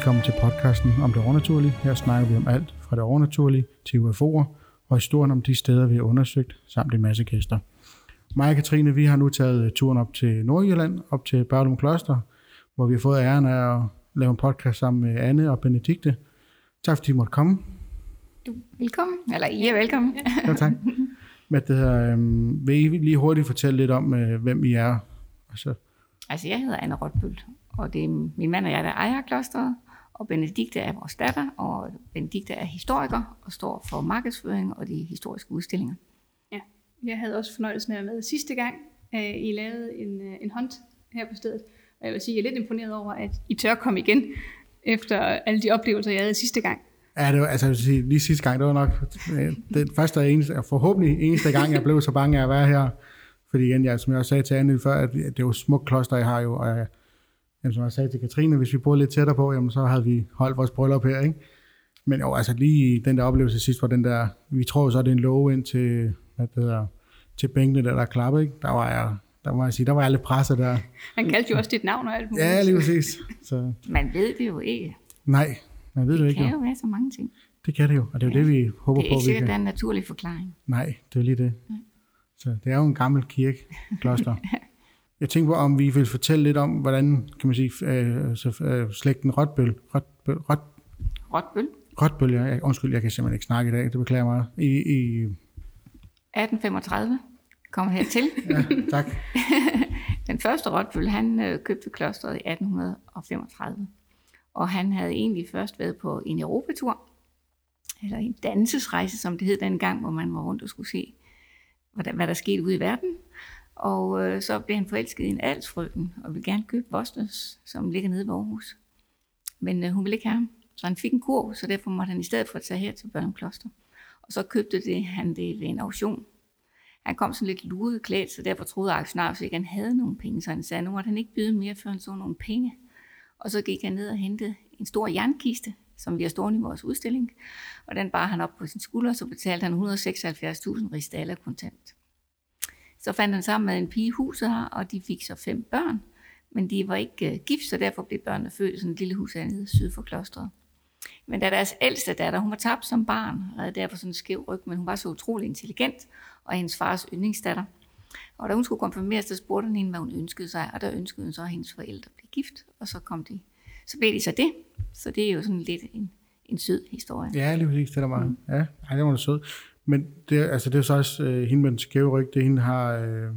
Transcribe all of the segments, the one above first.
Velkommen til podcasten om det overnaturlige. Her snakker vi om alt fra det overnaturlige til UFO'er og historien om de steder, vi har undersøgt, samt en masse gæster. Mig og Katrine, vi har nu taget turen op til Nordjylland, op til Børlum Kloster, hvor vi har fået æren af at lave en podcast sammen med Anne og Benedikte. Tak fordi I måtte komme. Du velkommen, eller I er velkommen. Ja, tak. Med det her, øhm, vil I lige hurtigt fortælle lidt om, øh, hvem I er? Altså, Altså, jeg hedder Anne Rotbøl, og det er min mand og jeg, der ejer klosteret, og Benedikte er vores datter, og Benedikte er historiker og står for markedsføring og de historiske udstillinger. Ja, jeg havde også fornøjelsen af at være med sidste gang. Øh, I lavede en, øh, en hunt her på stedet. Og jeg vil sige, at jeg er lidt imponeret over, at I tør komme igen, efter alle de oplevelser, jeg havde sidste gang. Ja, det var, altså, jeg vil sige, lige sidste gang, det var nok øh, den første og eneste, og forhåbentlig eneste gang, jeg blev så bange af at være her. Fordi igen, jeg, som jeg også sagde til Anne før, at det er jo smukt kloster, jeg har jo, og jeg, jamen, som jeg sagde til Katrine, hvis vi boede lidt tættere på, jamen, så havde vi holdt vores bryllup her, ikke? Men jo, altså lige den der oplevelse sidst, hvor den der, vi tror jo så, det er en love ind til, hvad det hedder, til bænkene, der der er klappet, ikke? Der var jeg, der må jeg sige, der var jeg lidt presset der. Han kaldte jo også dit navn og alt muligt. Ja, lige præcis. Så, Man ved det jo ikke. nej, man ved det, Det ikke. kan Jo. jo være så mange ting. Det kan det jo, og det er jo det, vi håber Det er på, ikke vi sikkert, kan. der er en naturlig forklaring. Nej, det er lige det. Så det er jo en gammel kirke, kloster. Jeg tænker på, om vi vil fortælle lidt om, hvordan, kan man sige, øh, så, øh, slægten Rotbøl, Rotbøl, Rot, Rotbøl, Rotbøl, ja, undskyld, jeg kan simpelthen ikke snakke i dag, det beklager mig. I, i, 1835, kommer hertil. ja, tak. Den første Rotbøl, han øh, købte klosteret i 1835. Og han havde egentlig først været på en europatur, eller en dansesrejse, som det hed dengang, hvor man var rundt og skulle se, hvad der, hvad der skete ude i verden. Og øh, så blev han forelsket i en alsfrøken, og ville gerne købe Bosnes, som ligger nede i Aarhus. Men øh, hun ville ikke have ham, så han fik en kurv, så derfor måtte han i stedet for at tage her til Børnum Kloster. Og så købte det, han det ved en auktion. Han kom sådan lidt luret klædt, så derfor troede aktionærer ikke, at han havde nogen penge. Så han sagde, nu måtte han ikke byde mere, før han så nogle penge. Og så gik han ned og hentede en stor jernkiste, som vi har stående i vores udstilling. Og den bar han op på sin skulder, så betalte han 176.000 ristaler kontant. Så fandt han sammen med en pige huset her, og de fik så fem børn. Men de var ikke uh, gift, så derfor blev børnene født i sådan et lille hus hernede syd for klostret. Men da deres ældste datter, hun var tabt som barn, og havde derfor sådan en skæv ryg, men hun var så utrolig intelligent, og hendes fars yndlingsdatter. Og da hun skulle konfirmeres, så spurgte han hende, hvad hun ønskede sig, og der ønskede hun så, at hendes forældre blev gift, og så kom de. Så blev de så det. Så det er jo sådan lidt en, en sød historie. Ja, lige præcis, det er der meget. Ja, ej, det var da sød. Men det, altså, det er jo så også øh, hende med den skæve ryg, det hende, der har øh,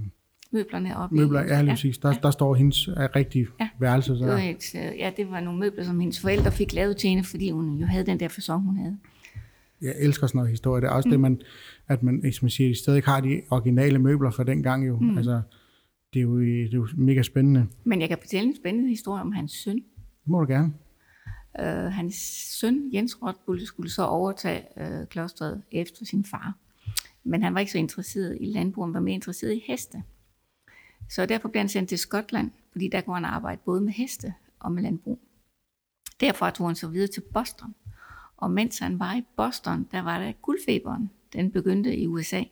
Møblerne oppe møbler. i, Ja, lige præcis. Der, der står hendes rigtige Ja. værelse. Det var, Så. et, øh, ja, det var nogle møbler, som hendes forældre fik lavet til hende, fordi hun jo havde den der fasong, hun havde. Jeg elsker sådan noget historie. Det er også mm. det, man, at man, som man siger, stadig har de originale møbler fra dengang jo. Mm. Altså, det er, jo, det er jo mega spændende. Men jeg kan fortælle en spændende historie om hans søn. Det må du gerne. Øh, hans søn, Jens Rotbull, skulle så overtage øh, klostret efter sin far. Men han var ikke så interesseret i landbrug, han var mere interesseret i heste. Så derfor blev han sendt til Skotland, fordi der kunne han arbejde både med heste og med landbrug. Derfra tog han så videre til Boston. Og mens han var i Boston, der var der guldfeberen. Den begyndte i USA.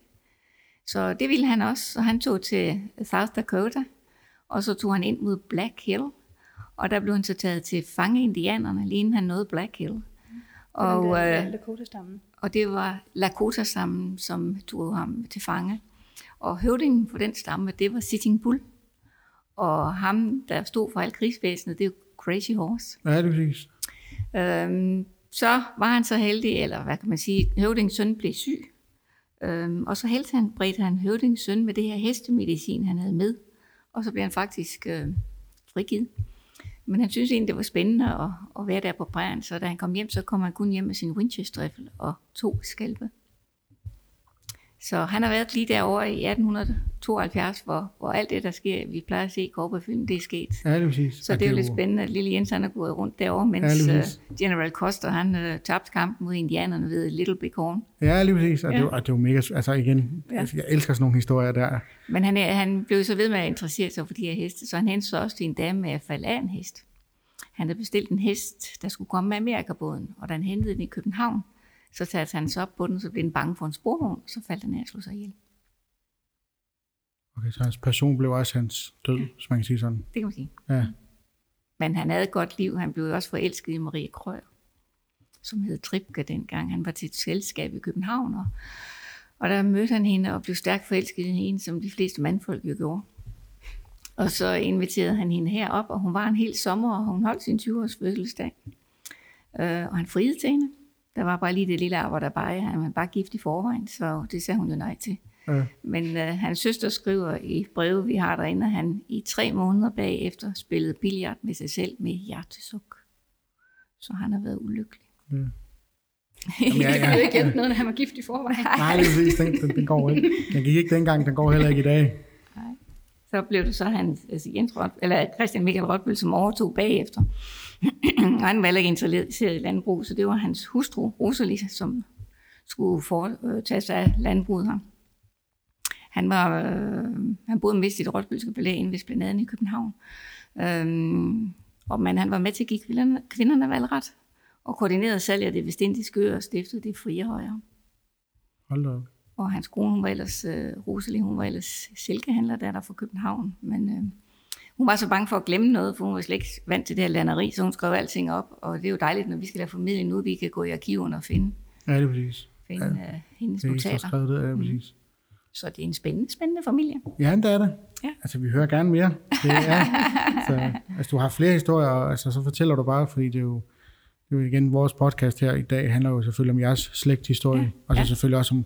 Så det ville han også, så han tog til South Dakota, og så tog han ind mod Black Hill, og der blev han så taget til fange indianerne, lige inden han nåede Black Hill. Og, øh, Lakota-stammen. og det var Lakota-stammen, som tog ham til fange. Og høvdingen på den stamme, det var Sitting Bull. Og ham, der stod for alt krigsvæsenet, det er Crazy Horse. Ja, det er præcis. Øhm, så var han så heldig, eller hvad kan man sige, høvdingens søn blev syg. Øhm, og så hældte han, bredte han høvdingens søn med det her hestemedicin, han havde med. Og så blev han faktisk øh, frigivet. Men han synes egentlig, det var spændende at, at være der på prærien, så da han kom hjem, så kom han kun hjem med sin winchester og to skalpe. Så han har været lige derovre i 1872, hvor, hvor alt det, der sker, vi plejer at se i Cowboy-film, det er sket. Ja, det er præcis. Så det er jo lidt spændende, at lille Jens han er gået rundt derovre, mens Ja, uh, General Custer han uh, tabte kampen mod indianerne ved Little Big Horn. Ja, lige præcis. Og, ja. det, og det var mega... Altså igen, ja. Jeg elsker sådan nogle historier der. Men han, er, han blev så ved med at interessere sig for de her heste, så han hentede så også til en dame med at falde af en hest. Han havde bestilt en hest, der skulle komme med Amerikabåden, og han hentede den i København, så satte han sig op på den, så blev den bange for en sporvogn, så faldt den af og slog sig ihjel. Okay, så hans passion blev også hans død, hvis man kan sige sådan. Det kan man sige. Ja. Men han havde et godt liv. Han blev også forelsket i Marie Krøyer, som hed Tripke dengang. Han var til et selskab i København, og, og der mødte han hende og blev stærkt forelsket i hende, som de fleste mandfolk jo gjorde. Og så inviterede han hende herop, og hun var en hel sommer, og hun holdt sin 20-års fødselsdag. Øh, og han friede til hende. Der var bare lige det lille arbejde bare. Han var bare gift i forvejen, så det sagde hun jo nej til. Ja. Men øh, hans søster skriver i brevet, vi har derinde, at han i tre måneder bagefter spillede billiard med sig selv med hjertesuk. Så han har været ulykkelig. Ja. Jamen, Jamen, ja, Det kan ja. jo ikke hjælpe noget, når han var gift i forvejen. Nej, det er præcis. Den, den, den går ikke. Den gik ikke dengang, den går heller ikke i dag. Så blev det så han, altså Jens Rot, eller Christian Michael Rotbøl, som overtog bagefter. han var ikke interesseret i landbrug, så det var hans hustru, Rosalie, som skulle for, øh, sig af landbruget her. Han, var, øh, han boede mest i det Rotbølske Palæ inde ved Splanaden i København. Øhm, og, men han var med til at give kvinderne, kvinderne valgret, og koordinerede salget af det vestindiske øer og stiftede det frie højre. Hold da. Og hans kone, hun var ellers, øh, Rosalie, hun var ellers silkehandler, der der fra København. Men øh, hun var så bange for at glemme noget, for hun var slet ikke vant til det her landeri, så hun skrev alting op. Og det er jo dejligt, når vi skal lave formidling nu, vi kan gå i arkiverne og finde, Ja, det er præcis. finde ja. øh, hendes Det er notater. skrevet det, ja, præcis. Så det er en spændende, spændende familie. Ja, det er det. Ja. Altså, vi hører gerne mere. Det er, så, altså, du har flere historier, altså, så fortæller du bare, fordi det er jo, det er jo igen, vores podcast her i dag handler jo selvfølgelig om jeres slægthistorie, Ja, og så ja. selvfølgelig også om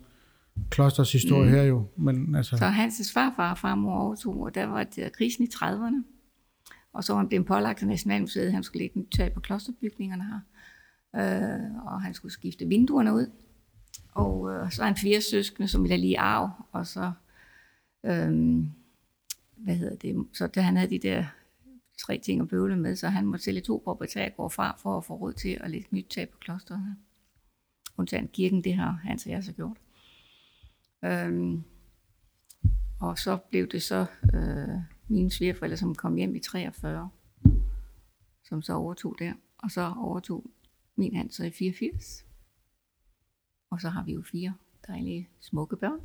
klosters historie mm. her jo. Men altså, Så hans farfar og farmor overtog, og der var det krisen i 30'erne. Og så var han blevet pålagt af Nationalmuseet, han skulle lægge nyt tag på klosterbygningerne her. Øh, og han skulle skifte vinduerne ud. Og øh, så er han fire søskende, som ville have lige arv. Og så, øh, hvad hedder det, så da han havde de der tre ting at bøvle med, så han måtte sælge to proprietærgård fra, for at få råd til at lægge nyt tag på klosteret her. Undtagen kirken, det har han så jeg så gjort. Øhm, og så blev det så øh, mine svigerforældre, som kom hjem i 43, som så overtog der. Og så overtog min hand så i 84. Og så har vi jo fire dejlige, smukke børn.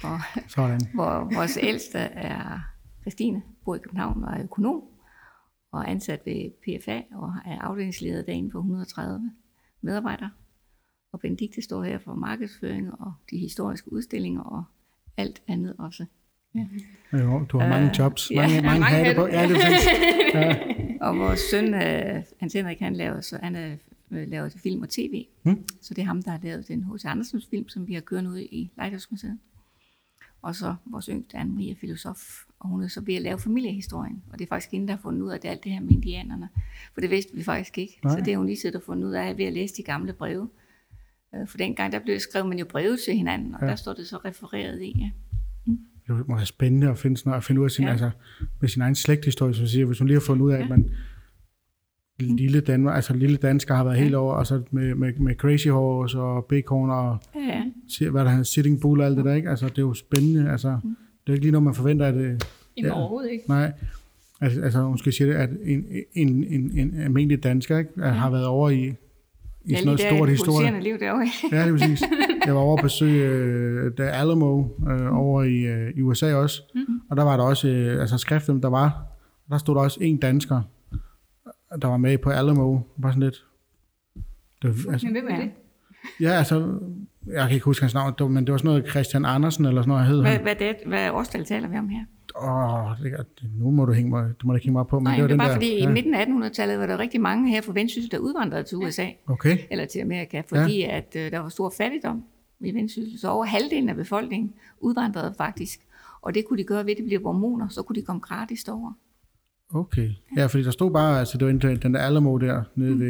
Hvor, sådan. hvor vores ældste er Christine, bor i København og er økonom, og er ansat ved PFA og er afdelingsleder derinde for 130 medarbejdere. Og Benedikte står her for markedsføring og de historiske udstillinger og alt andet også. Jo, du har mange jobs, ja, mange, er mange, mange hatte på. Ja, det er. Ja. Og vores søn, øh, Hans Henrik, han laver, så, han er, øh, laver film og tv. Hmm. Så det er ham, der har lavet den H.C. Andersens film, som vi har kørt ud i Lighthouse-museet. Og så vores yngste, Anne-Marie, er filosof, og hun er så ved at lave familiehistorien. Og det er faktisk hende, der har fundet ud af det, alt det her med indianerne. For det vidste vi faktisk ikke. Nej. Så det har hun lige siddet og fundet ud af ved at læse de gamle breve. Øh, For dengang, der blev skrevet man jo breve til hinanden, og Ja. der står det så refereret i. Ja. Det må være spændende at finde, sådan, at finde ud af sin, ja. Altså, med sin egen slægthistorie, som siger, hvis hun lige har fundet ud af, ja. at man lille Danmark, altså lille dansker har været ja. helt over, og så med, med, med Crazy Horse og Bacon og Ja, hvad der hedder, Sitting Bull og alt det der, ikke? Altså, det er jo spændende, altså, det er ikke lige noget, man forventer, at det, Jamen Ja. overhovedet ikke. nej, altså, altså måske sige det, at en, en, en, en almindelig dansker, ikke, ja. har været over i, i sådan noget stort historie. liv derovre. Ja, det er præcis. Jeg var over at besøge uh, The Alamo uh, over i, uh, i USA også, mm-hmm. og der var der også, uh, altså skriften, der var, der stod der også en dansker, der var med på Alamo, bare sådan lidt. Det var, altså, Men hvem er det? ja, altså, jeg kan ikke huske hans navn, men det var sådan noget Christian Andersen, eller sådan noget, hed Hvad, han. hvad, det, hvad årstal taler vi om her? Åh, det, det, nu må du hænge mig, du må ikke hænge mig på, men Nej, det var det er bare der. fordi ja. i midten af 1800-tallet var der rigtig mange her fra Vendsyssel, der udvandrede til USA Okay, eller til Amerika, fordi ja. at øh, der var stor fattigdom i Vendsyssel. Så over halvdelen af befolkningen udvandrede faktisk. Og det kunne de gøre ved, at de blev mormoner, så kunne de komme gratis over. okay. Ja, fordi der stod bare, altså det var den, den der Alamo der, nede Mhm. ved,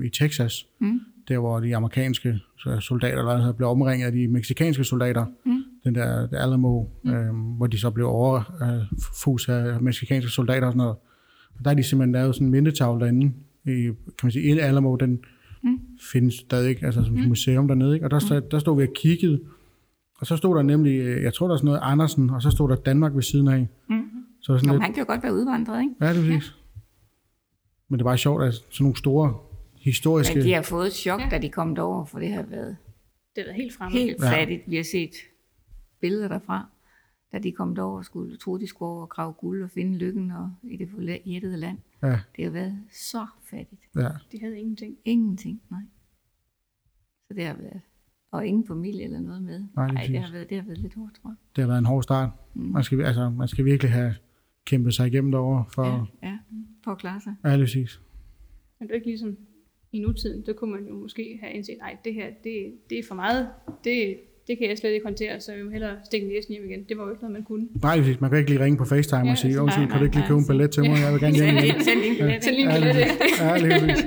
øh, i Texas, Mm. der hvor de amerikanske så soldater, eller hvad det hedder, blev omringet af de meksikanske soldater, Mm. Den der der Alamo, mm. øhm, hvor de så blev overfus af meksikanske soldater og sådan noget. Og der er de simpelthen lavet sådan en mindetavle derinde, i, kan man sige, et Alamo, den mm. findes stadig ikke, altså som mm. museum dernede, ikke? og der, mm. der stod vi og kiggede, og så stod der nemlig, øh, jeg tror der er sådan noget Andersen, og så stod der Danmark ved siden af. Mm. Så er sådan Nå, lidt, han kan jo godt være udvandret, ikke? ja, det er præcis. Men det er bare sjovt, at sådan nogle store historiske... Men de har fået et chok, Ja. da de kom derover, for det har været Det er da helt fremme. helt Ja. fattigt. Vi har set billeder derfra. da de kom derover og skulle tro, de skulle over og grave guld og finde lykken og i det forjættede land. Ja, Det har været så fattigt. ja. De havde ingenting. Ingenting, nej. Så det har været, og ingen familie eller noget med. Nej, lige Nej, det har, været, det har været lidt hårdt, tror jeg. Det har været en hård start. Mm. Man skal, altså, man skal virkelig have kæmpet sig igennem derovre for... Ja, ja, for at klare sig. Ja, lige præcis. Men det er ikke ligesom i nutiden, der kunne man jo måske have indset, nej, det her, det, det er for meget. Det, det kan jeg slet ikke håndtere, så jeg må hellere stikke næsen hjem igen. Det var jo ikke noget, man kunne. Nej, præcis. Man kan ikke lige ringe på FaceTime Ja, og sige, undskyld, kan du ikke lige købe en nej, billet til mig? Jeg vil gerne hjem igen. Send en lige Ja, det. præcis. Ja, lige præcis.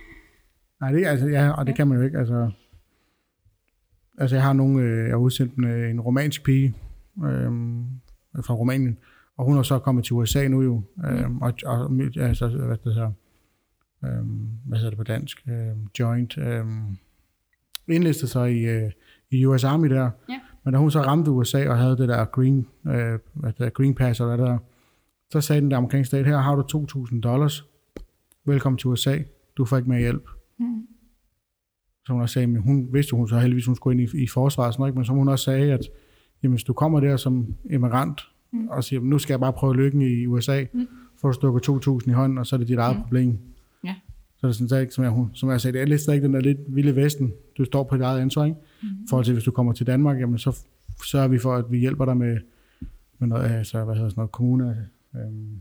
Nej, det, altså, ja, og det kan man jo ikke. Altså, altså jeg har nogle, øh, jeg har udsendt en, øh, en romansk pige øh, fra Rumænien, og hun er så kommet til USA nu jo, øh, og, og altså, hvad det hedder, øh, hvad hedder det på dansk, øh, joint, øh, indlistet sig i, øh, i US Army der, Ja. men da hun så ramte USA og havde det der green, øh, hedder, green pass og hvad der, så sagde den der amerikanske stat, her har du 2.000 dollars, velkommen til USA, du får ikke mere hjælp. Mm. Så hun også sagde, men hun vidste hun så heldigvis, hun skulle ind i, i forsvaret, sådan ikke? men som hun også sagde, at jamen, hvis du kommer der som immigrant, mm. og siger, nu skal jeg bare prøve lykken i USA, mm. får du stukket 2.000 i hånden, og så er det dit eget mm. problem. Ja. Så er det sådan, som, jeg, som jeg sagde, det er lidt stadig den der lidt vilde vesten. Du står på dit eget ansvar, ikke? Mm. I forhold til, hvis du kommer til Danmark, jamen, så sørger vi for, at vi hjælper dig med, med noget, altså, hvad hedder sådan noget, kommune, øhm,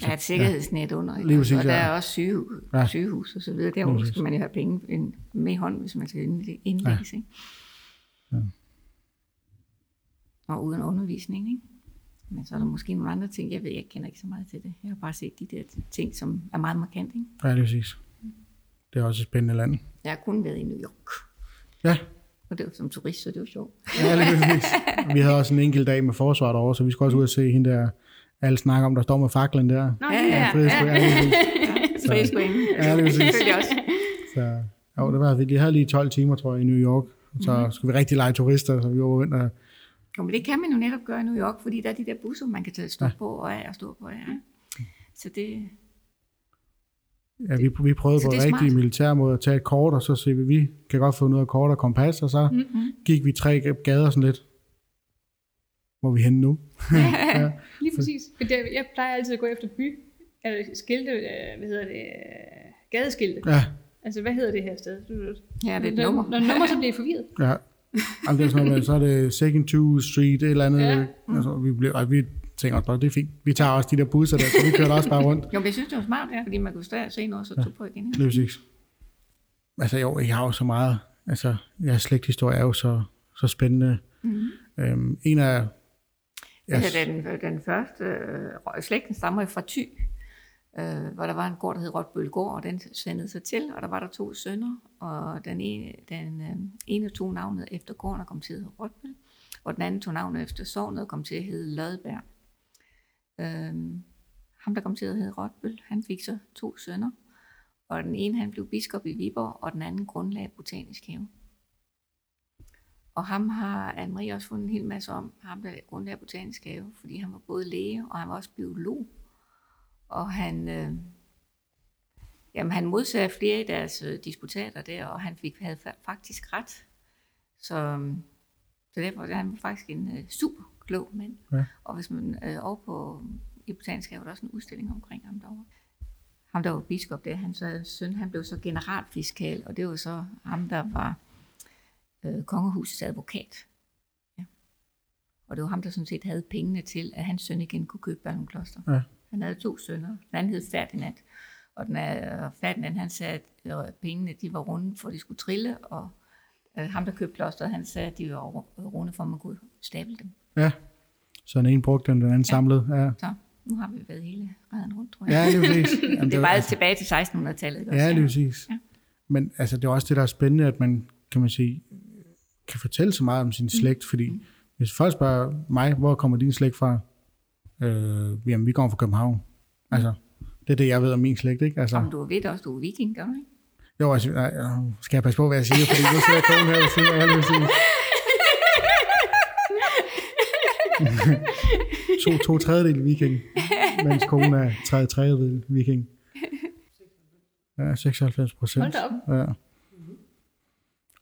Der er et sikkerhedsnet under, ikke? Præcis, og der ja. er også sygehus, Ja. ja. sygehus og så videre. Der skal man jo have penge med i hånden, hvis man skal indlæ- indlægges. Ikke? Ja. Og uden undervisning, ikke? Men så er der måske nogle andre ting, jeg ved, jeg kender ikke så meget til det. Jeg har bare set de der ting, som er meget markant, ikke? ja, det er præcis. Det er også et spændende land. Jeg har kun været i New York, Ja, og det var som turist, så det var sjovt. Ja, præcis. Vi havde også en enkelt dag med forsvaret over, så vi skulle også ud og se hende der, alle snakker om, der står med faklen der. Nå, Ja, det ja, er. Frihedsgruppe, ja. Frihedsgruppen. Ja, det er. Selvfølgelig også. Så, jo, det var, vi havde lige 12 timer, tror jeg, i New York. Så mm. skulle vi rigtig lege turister, så vi var rundt og... Jo, men det kan man jo netop gøre i New York, fordi der er de der busser, man kan tage stå på og af og stå på. Ja. Så det, Ja, vi, vi prøvede Så på rigtig militær måde at tage et kort, og så se, vi, vi kan godt få noget af kort og kompas, og så mm-hmm. gik vi tre gader sådan lidt. Hvor er vi henne nu? ja. Lige præcis. Jeg plejer altid at gå efter by, eller skilte, øh, hvad hedder det, øh, gadeskilte. ja, Altså, hvad hedder det her sted? Du, du, ja, det er et når, nummer. Når nummer, så bliver forvirret. ja. Jamen, det er sådan noget med, så er det Second to Street, et eller andet. Ja. Ja. Altså, vi, blev, altså, vi tænker også bare, det er fint. Vi tager også de der busser der, så vi kører også bare rundt. Jo, men jeg synes, det var smart, Ja. fordi man kunne stå og se noget, og så tog på igen. Ikke? Lige præcis. Altså jo, jeg har jo så meget, altså jeres slægthistorie er jo så, så spændende. Mm-hmm. Øhm, en af, Yes. Altså, den, den første øh, slægten stammer fra Thy, øh, hvor der var en gård, der hed Rotbølgård, og den svandede sig til, og der var der to sønner, og den ene, den, øh, ene tog navnet efter gården og kom til at hedde Rotbøl, og den anden tog navnet efter sognet og kom til at hedde Lodberg. Øh, ham, der kom til at hedde Rotbøl, han fik så to sønner, og den ene han blev biskop i Viborg, og den anden grundlag botanisk have. Og ham har Anne-Marie også fundet en hel masse om, ham der grundlagde botanisk have, fordi han var både læge, og han var også biolog. Og han, øh, jamen, han modsagde flere af deres øh, disputater der, og han fik, havde faktisk ret. Så, så derfor er han faktisk en øh, super klog mand. Ja. Og hvis man øh, over på i botanisk have, der også en udstilling omkring ham derovre. Ham, der var biskop der, hans øh, søn, han blev så generalfiskal, og det var så ham, der var øh, kongehusets advokat. Ja. Og det var ham, der sådan set havde pengene til, at hans søn igen kunne købe Ballenkloster. Ja. Han havde to sønner. Den anden hed Ferdinand. Og den er, Ferdinand, han sagde, at øh, pengene de var runde, for de skulle trille, og øh, ham, der købte klosteret, han sagde, at de var ru- runde, for at man kunne stable dem. Ja. Så den ene brugte den, den anden samlede. Ja, Så nu har vi været hele redden rundt, tror jeg. ja lige præcis. Jamen, det er var- meget tilbage til 1600-tallet. ikke Ja, lige præcis. Ja. Men altså, det er også det, der er spændende, at man, kan man sige, kan fortælle så meget om sin slægt, fordi Mm. hvis folk spørger mig, hvor kommer din slægt fra? Øh, jamen, vi kommer fra København. Altså, det er det, jeg ved om min slægt, ikke? Altså, Om du ved også, du er viking, gør du ikke? jo, altså, nej, øh, skal jeg passe på, hvad jeg siger, fordi nu sidder konen her ved siden af, jeg vil sige. to, to tredjedel viking, mens konen er tredje tredjedel viking. Ja, 96 procent. Ja.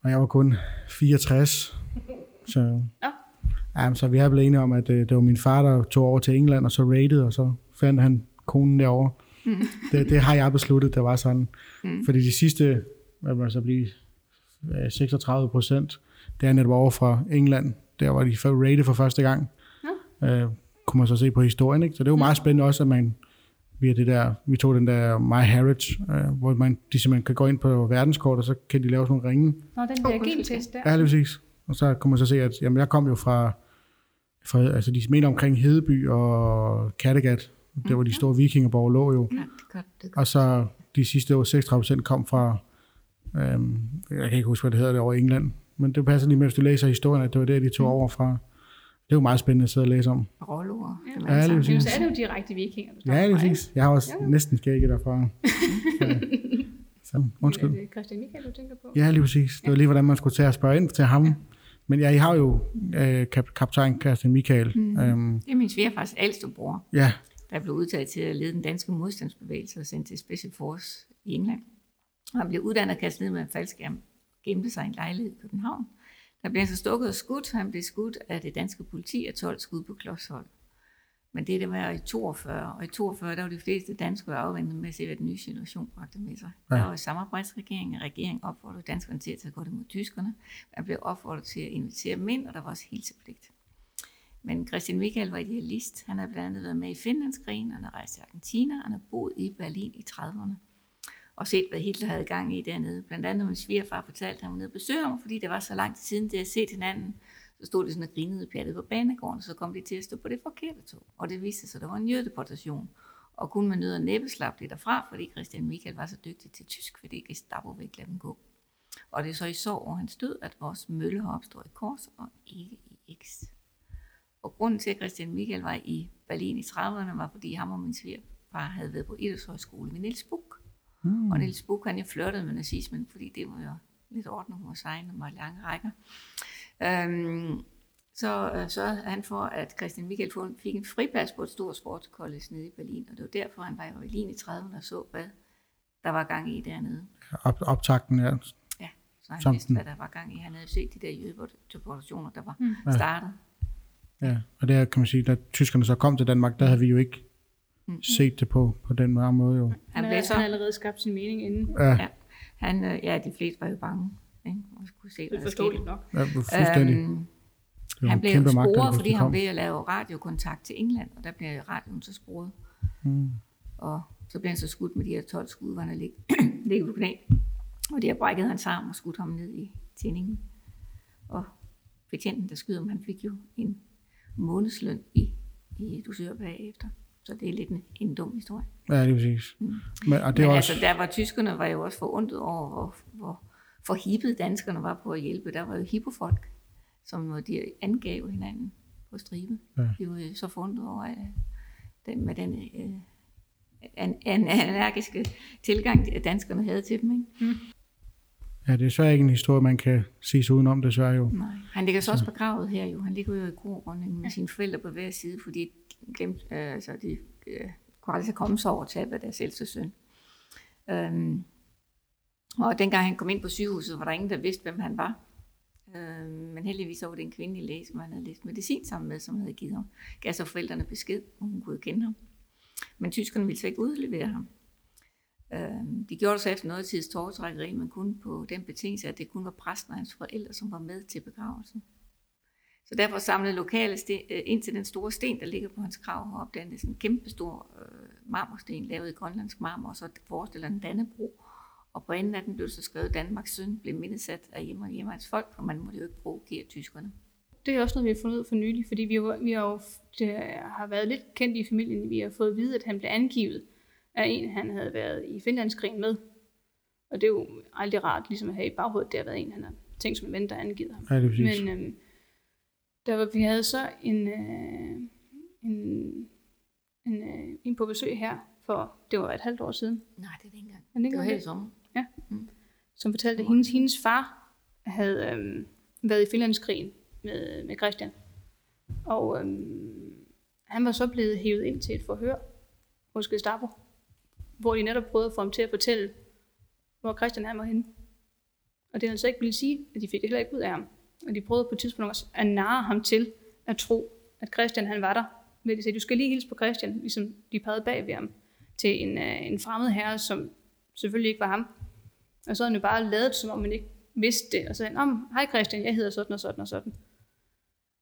Og jeg var kun 64. Så, Nå. Ja, så vi er blevet enige om, at øh, det var min far, der tog over til England, og så rated, og så fandt han konen derovre. Mm. Det, det har jeg besluttet, det var sådan. Mm. Fordi de sidste, hvad må så blive, øh, 36 procent, det er netop over fra England. Der var de rated for første gang. Øh, kunne man så se på historien, ikke? Så det er jo meget spændende også, at man via det der, vi tog den der My Heritage, øh, hvor man, de simpelthen kan gå ind på verdenskort, og så kan de lave sådan nogle ringe. Nå, den der gentest der. Ja, lige præcis. Og så kan man så se, at jamen, jeg kom jo fra, fra altså de mener omkring Hedeby og Kattegat, der hvor de store vikingeborg lå jo. Ja, det er godt, det er godt. Og så de sidste år, 36 procent kom fra, øhm, jeg kan ikke huske, hvad det hedder det over England, men det passer lige med, hvis du læser historien, at det var der, de tog over fra. Det er jo meget spændende at sidde og læse om. Rolloer. Ja, Ja, lige ja, præcis. så er det jo direkte vikinger, du Ja, fra, ikke? præcis. Jeg har også næsten skægget derfra. Ja. Så, undskyld. Er det Christian Michael, du tænker på? Ja, lige præcis. Det var lige, hvordan man skulle tage og spørge ind til ham. Men ja, I har jo øh, kap- kaptajn Christian Michael. Mm. Øhm, Det er min svigerfars ældste bror, ja, der blev udtaget til at lede den danske modstandsbevægelse og sendt til Special Force i England. Og han blev uddannet og kastet ned med en faldskærm, gemte sig i en lejlighed i København. Der blev han så stukket og skudt. Han blev skudt af det danske politi af 12 skud på klodshold. Men det, det var i 42, og i 42, der var de fleste danskere afventet med at se, hvad den nye situation bragte med sig. Ja. Der var samarbejdsregering, og regeringen opfordrede danskerne til at tage godt imod tyskerne. Man blev opfordret til at invitere dem ind, og der var også hilsepligt. Men Christian Michael var idealist. Han har blandt andet været med i Finlandskrigen, han har rejst til Argentina, han har boet i Berlin i 30'erne. Og set, hvad Hitler havde gang i dernede. Blandt andet min svigerfar fortalte, at han var nede og besøge ham, fordi det var så lang tid siden, det havde set hinanden. Så stod de sådan og grinede pjattet på banegården, og så kom de til at stå på det forkerte tog. Og det viste sig, at der var en jødeportation. Og kun med nød og næppe slap det derfra, fordi Christian Michael var så dygtig til tysk, fordi Gestapo ville ikke lade dem gå. Og det er så i sorg over hans død, at vores mølle har opstået i Kors og ikke i X. Og grunden til, at Christian Michael var i Berlin i 30'erne, var fordi ham og min svigerfar havde været på Idrætshøjskole med Niels Buch. Mm. Og Niels Buch, han jo flirtede med nazismen, fordi det var jo lidt ordnet hos egen og meget lange rækker. Øhm, så øh, sørgede han for, at Christian Michael få- fik en friplads på et stort sportskollege nede i Berlin. Og det var derfor, han var i Berlin i 30'erne og så, hvad der var gang i dernede. op, optakten ja. Ja, så han Som vidste, hvad der var gang i. Han havde set de der jødeportationer, der var mm. startet. ja. Og der kan man sige, da tyskerne så kom til Danmark, der havde vi jo ikke Mm. set det på, på den måde måde jo. Han Han, blev havde, så han havde allerede skabt sin mening inden. Ja, Ja. Han, øh, ja, de fleste var jo bange. Ikke? Og skulle se, Det er forståeligt nok. ja fuldstændig. Øhm, han blev jo sporet, fordi det han blev at lave radiokontakt til England, og der blev radioen så sporet. Mm. Og så blev han så skudt med de her 12 skud, hvor han lig, ligget på knæ. Og det har brækket hans arm og skudt ham ned i tændingen. Og betjenten, der skyder ham, han fik jo en månedsløn i, i dusør bagefter. Så det er lidt en, en dum historie. Ja, lige præcis. Men, og det Men var altså, også, der var tyskerne var jo også forundret over, hvor, hvor forhippet danskerne var på at hjælpe. Der var jo hippofolk, som de angav hinanden på stribe. Ja. De var jo så forundret over, at den, med den øh, an, an, energiske tilgang, danskerne havde til dem. Ikke? ja, det er desværre ikke en historie, man kan sige sig udenom, desværre jo. Nej. Han ligger så også begravet her jo. Han ligger jo i grorundingen med sine forældre på hver side, fordi glemt, øh, altså de øh, kunne aldrig komme sig over tabet af deres ældste søn. Øhm, og dengang han kom ind på sygehuset, var der ingen, der vidste, hvem han var. Øhm, men heldigvis var det en kvindelig læge, som han havde læst medicin sammen med, som havde givet ham. Gav så forældrene besked, og hun kunne kende ham. Men tyskerne ville så ikke udlevere ham. Øhm, de gjorde så efter noget tids tårtrækkeri, men kun på den betingelse, at det kun var præsten og hans forældre, som var med til begravelsen. Så derfor samlede lokale sten, øh, ind til den store sten, der ligger på hans grav heroppe. Den er sådan en kæmpe stor øh, marmorsten, lavet i grønlandsk marmor, og så forestiller den Dannebro. Og på enden af den blev så skrevet, Danmarks søn blev mindesat af hjemme og hjemmehans folk, for man måtte jo ikke provokere tyskerne. Det er også noget, vi har fundet ud for nylig, fordi vi, jo, vi har jo det har været lidt kendt i familien. Vi har fået at vide, at han blev angivet af en, han havde været i Finlandskrigen med. Og det er jo aldrig rart ligesom at have i baghovedet, det har været en, han har tænkt som en ven, der har angivet ham. Ja, det er præcis. Men øhm, der var, vi havde så en, øh, en, en, øh, en på besøg her, for det var et halvt år siden, Nej, det er det ikke engang. Men det Det var kan her det. i sommer. som fortalte, at hendes, hendes far havde øhm, været i Finlandskrigen med, med Christian. Og øhm, han var så blevet hævet ind til et forhør hos Gestapo, hvor de netop prøvede at få ham til at fortælle, hvor Christian han var henne. Og det han så ikke ville sige, at de fik det heller ikke ud af ham. Og de prøvede på et tidspunkt også at narre ham til at tro, at Christian han var der. Ved de sagde, du skal lige hilse på Christian, ligesom de pegede bag ved ham, til en, øh, en fremmed herre, som selvfølgelig ikke var ham. Og så havde han jo bare lavet, som om man ikke vidste det, og sagde, Nå, hej Christian, jeg hedder sådan og sådan og sådan.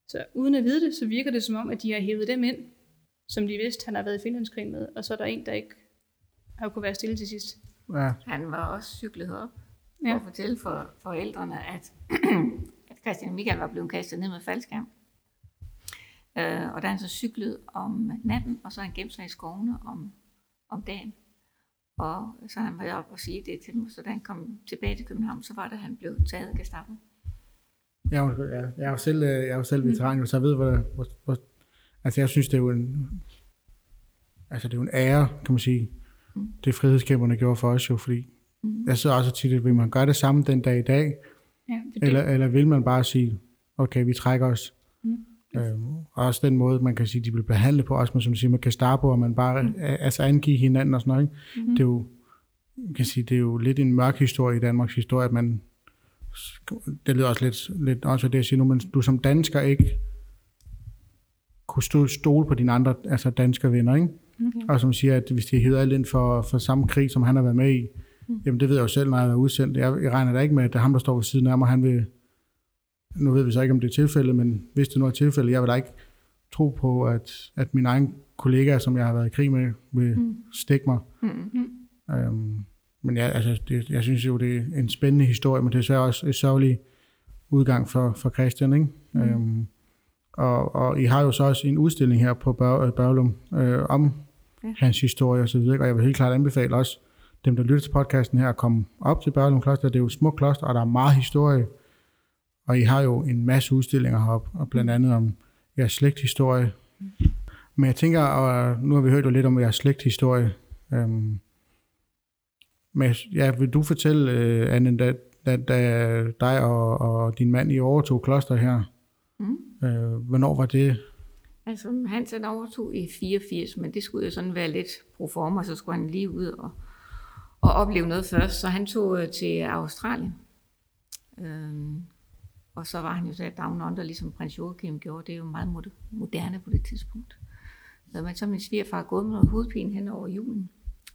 Så uden at vide det, så virker det som om, at de har hævet dem ind, som de vidste, han har været i Finlandskrigen med, og så er der en, der ikke har kunne være stille til sidst. Ja, Han var også cyklet op for Ja. at fortælle for forældrene, at Christian og Michael var blevet kastet ned med faldskærm. Øh, og da han så cyklede om natten, og så han gemt sig i skovene om, om dagen. Og så han var op og sige det til dem, så da han kom tilbage til København, så var det, at han blev taget af Gestapo. jeg er jo, jeg, jeg er jo selv, øh, jeg er jo selv veteran, jo, så jeg ved, hvor, hvor, hvor, altså jeg synes, det er jo en, altså det er jo en ære, kan man sige, det frihedskæmperne gjorde for os jo, fordi jeg sidder også tit, at man gøre det samme den dag i dag, Ja, for det, eller, eller vil man bare sige, okay, vi trækker os. Mm. Og også den måde, man kan sige, de bliver behandlet på, også med, som siger, med Gestapo, og man bare mm. altså angive hinanden og sådan noget. Ikke? Mhm. Det er jo, man kan sige, det er jo lidt en mørk historie i Danmarks historie, at man, det lyder også lidt, lidt også det, jeg siger nu, men du som dansker ikke kunne stå, stole på dine andre, altså danske venner, ikke? Mhm. Og som siger, at hvis de hedder alt ind for, for samme krig, som han har været med i, Mhm. jamen det ved jeg jo selv, når jeg er udsendt. Jeg, jeg regner da ikke med, at det er ham, der står ved siden af mig, han vil, nu ved vi så ikke, om det er tilfældet, men hvis det nu er tilfældet, jeg vil da ikke tro på, at, at mine egne kollegaer, som jeg har været i krig med, vil mm. stikke mig. Mm. Øhm, men ja, altså, det, jeg synes jo, det er en spændende historie, men det er desværre også et sørgelig udgang for, for Christian. Ikke? Mm. Øhm, og, og I har jo så også en udstilling her på Bør, Børlum øh, om Ja. hans historie og så videre. Og jeg vil helt klart anbefale også dem, der lytter til podcasten her, at komme op til Børlum Kloster. Det er jo et smukt kloster, og der er meget historie. Og I har jo en masse udstillinger heroppe, og blandt andet om jeres slægthistorie. Men jeg tænker, og nu har vi hørt jo lidt om jeres slægthistorie. Øhm, men ja, vil du fortælle, øh, Anne, da, da, da dig og, og din mand I overtog kloster her, Mm. øh, hvornår var det? Altså, han overtog i 84, men det skulle jo sådan være lidt pro forma, så skulle han lige ud og, og opleve noget først. Så han tog øh, til Australien. Øhm, og så var han jo så down under, ligesom prins Joachim gjorde. Det er jo meget moderne på det tidspunkt. Så, men så min svigerfar gået med noget hovedpine hen over julen.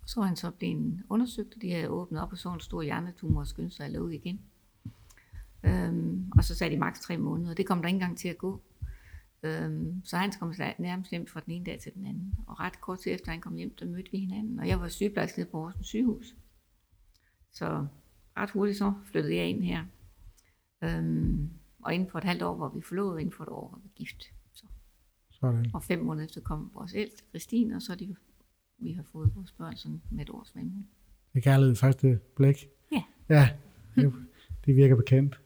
Så var han så blevet undersøgt, og de havde åbnet op og så en stor hjernetumor og skyndte sig at lukke igen. Øhm, og så sagde de maks tre måneder. Det kom der ikke engang til at gå. Øhm, så han kom nærmest hjem fra den ene dag til den anden. Og ret kort tid efter han kom hjem, der mødte vi hinanden. Og jeg var sygeplejerske på Horsens sygehus. Så ret hurtigt så flyttede jeg ind her. Øhm, og inden for et halvt år var vi forlovet, inden for et år var vi gift. Så. Sådan. Og fem måneder efter kom vores ældste, Christine, og så de, vi har fået vores børn sådan med et års mellemrum. Det er kærlighed første blik. Ja. Ja, det, det virker bekendt.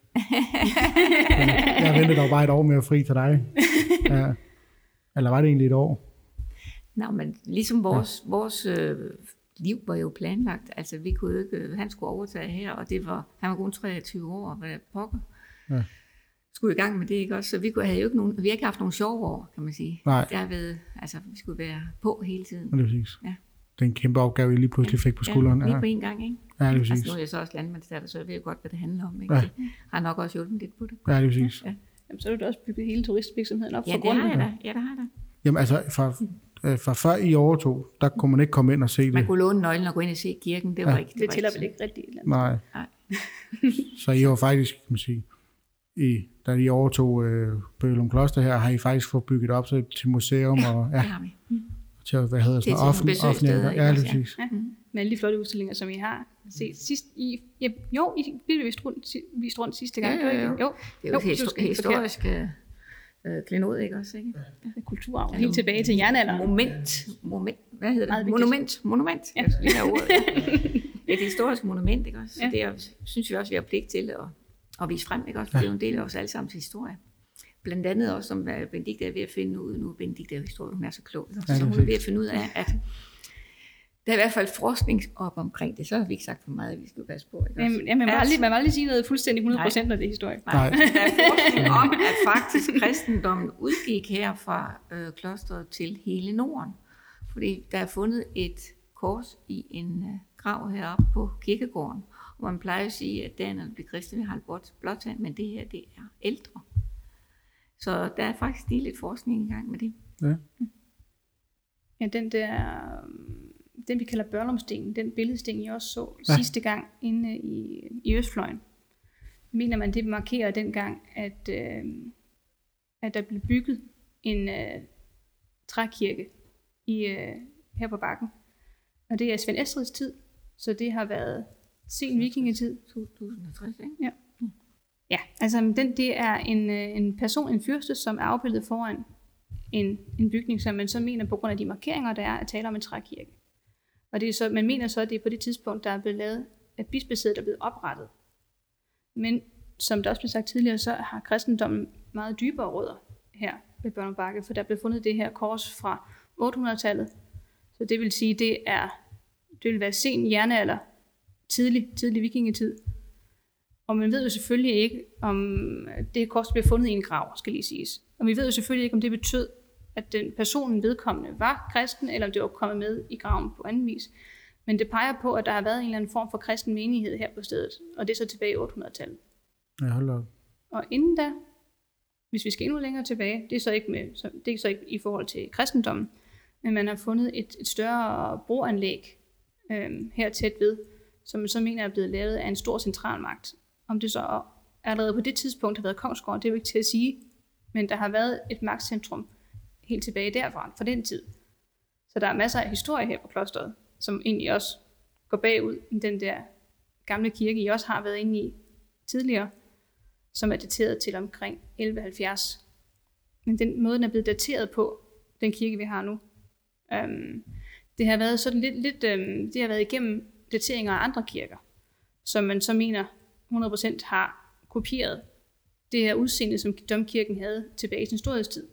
Jeg ventede dog bare et år mere fri til dig. Ja. Eller var det egentlig et år? Nå, men ligesom vores, ja. vores øh, liv var jo planlagt. Altså, vi kunne ikke, øh, han skulle overtage her, og det var, han var kun 23 år, hvad pokker. Ja. Skulle i gang med det, ikke også? Så vi kunne, havde jo ikke nogen, vi har ikke haft nogen sjove år, kan man sige. Nej. Det har været, altså, vi skulle være på hele tiden. Ja, det er præcis. Ja. Det er en kæmpe opgave, I lige pludselig fik på skulderen. Ja, lige Ja, på en gang, ikke? ja det er Altså, præcis. nu er jeg så også landmandsdatter, så jeg ved jo godt, hvad det handler om, ikke? Ja. Det har nok også hjulpet lidt på det. Ja, det er præcis. Ja, Jamen, så har du da også bygget hele turistvirksomheden op ja fra det har grunden. jeg da. Ja, det har jeg da. Jamen altså, fra, øh, fra før I overtog, der kunne man ikke komme ind og se Man det. kunne låne nøglen og gå ind og se kirken. Det var Ja. ikke Det var tæller ikke vel ikke rigtigt. eller Nej. Nej. Så I har faktisk, kan man sige, I, da I overtog øh, Bøgelum Kloster her, har I faktisk fået bygget op så til museum og ja, Det har vi. Til, hvad hedder Det er sådan, til offentlig, offentlig, ikke ja, også? lige præcis. Ja. Med alle de flotte udstillinger, som I har set sidst i... Ja, jo, I blev vist rundt, vist rundt sidste gang. Ja, ja, ja. jo. Det er jo, Jo, et så histo- skal jeg forkert. historisk øh, øh, klenod, ikke også? Ikke? Ja. Kulturarv. Helt tilbage til jernalderen. Moment. Moment. Hvad hedder det? Monument. Monument. Ja. Ja. Jeg skal ordet. Ja. Et historisk monument, ikke også? Så Ja. det er, synes vi også, vi har pligt til at, at vise frem, ikke også? For det er jo en del af os allesammens historie. Blandt andet også, som hvad Benedikte er ved at finde ud nu. Benedikte er jo historie, hun er så klog. Ja, Så hun er ved at finde ud af, at der er i hvert fald forskning op omkring det. Så har vi ikke sagt for meget, at vi skal passe på. Ikke? Jamen, ja, man, må aldrig, man må aldrig sige noget fuldstændig 100% Nej. når det historie. Nej. Der er forskning om, at faktisk kristendommen udgik her fra øh, klosteret til hele Norden. Fordi der er fundet et kors i en øh, grav heroppe på kirkegården. Og man plejer at sige, at der, når det bliver kristne, vi har et blåt, blåtand, men det her, det er ældre. Så der er faktisk lige lidt forskning i gang med det. Ja. Ja, den der, øhm, den vi kalder Børlumstenen, den billedsten, jeg også så Ja. ja. sidste gang inde i, i Østfløjen, mener man, det markerer dengang, at, øh, at der blev bygget en øh, trækirke i, øh, her på bakken. Og det er Svend Estrids tid, så det har været sen vikingetid. 2060, ikke? Ja, Ja, altså den, det er en, øh, en person, en fyrste, som er afbildet foran en, en bygning, som man så mener på grund af de markeringer, der er, at tale om en trækirke. Og det er så, man mener så, at det er på det tidspunkt, der er blevet lavet, at bispesædet er blevet oprettet. Men som der også blev sagt tidligere, så har kristendommen meget dybere rødder her ved Børn Bakke, for der blev fundet det her kors fra 800-tallet. Så det vil sige, det er det vil være sen jernalder, tidlig, tidlig vikingetid. Og man ved jo selvfølgelig ikke, om det kors blev fundet i en grav, skal lige siges. Og vi ved jo selvfølgelig ikke, om det betød, at den personen vedkommende var kristen, eller om det var kommet med i graven på anden vis. Men det peger på, at der har været en eller anden form for kristen menighed her på stedet, og det er så tilbage i 800-tallet. Ja, hold op. Og inden da, hvis vi skal endnu længere tilbage, det er så ikke, med, så, det er så ikke i forhold til kristendommen, men man har fundet et, et større broanlæg øhm, her tæt ved, som man så mener er blevet lavet af en stor centralmagt. Om det så allerede på det tidspunkt har været Kongsgård, det er jo ikke til at sige, men der har været et magtcentrum helt tilbage derfra, fra den tid. Så der er masser af historie her på klosteret, som egentlig også går bagud i den der gamle kirke, I også har været inde i tidligere, som er dateret til omkring 1170. Men den måde, den er blevet dateret på, den kirke, vi har nu, øhm, det har været sådan lidt, lidt øhm, det har været igennem dateringer af andre kirker, som man så mener 100% har kopieret det her udseende, som domkirken havde tilbage i sin storhedstid.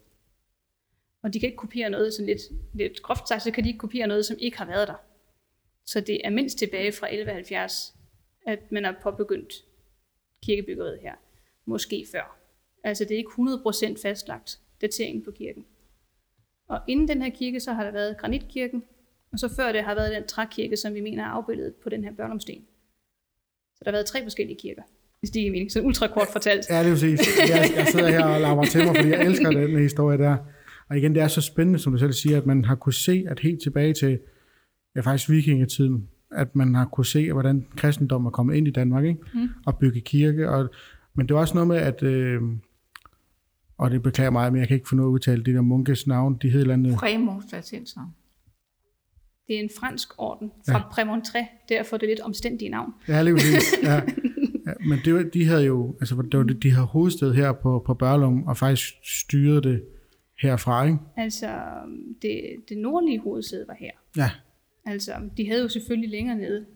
Og de kan ikke kopiere noget, sådan lidt, lidt groft sagt, så kan de ikke kopiere noget, som ikke har været der. Så det er mindst tilbage fra 1170, at man har påbegyndt kirkebyggeriet her. Måske før. Altså det er ikke 100% fastlagt dateringen på kirken. Og inden den her kirke, så har der været granitkirken, og så før det har været den trækirke, som vi mener er afbildet på den her børnomsten. Så der har været tre forskellige kirker, hvis det giver mening. Så ultra kort fortalt. Ja, det er præcis. Jeg, jeg sidder her og laver til mig, fordi jeg elsker den historie der. Og igen, det er så spændende, som du selv siger, at man har kunne se, at helt tilbage til, ja faktisk vikingetiden, at man har kunne se, hvordan kristendom er kommet ind i Danmark, ikke? Mm. og bygge kirke. Og, men det er også noget med, at, øh, og det beklager mig, men jeg kan ikke få noget at udtale, de der munkes navn, de hed et eller andet. Præmonstratenser. Det er en fransk orden fra ja. Prémontré, derfor er det lidt omstændige navn. Ja, lige præcis. Ja. Ja, men det, de havde jo, altså det var, det- de havde hovedsted her på, på Børlum, og faktisk styrede det herfra, ikke? Altså, det, det nordlige hovedsæde var her. Ja, Altså, de havde jo selvfølgelig længere nede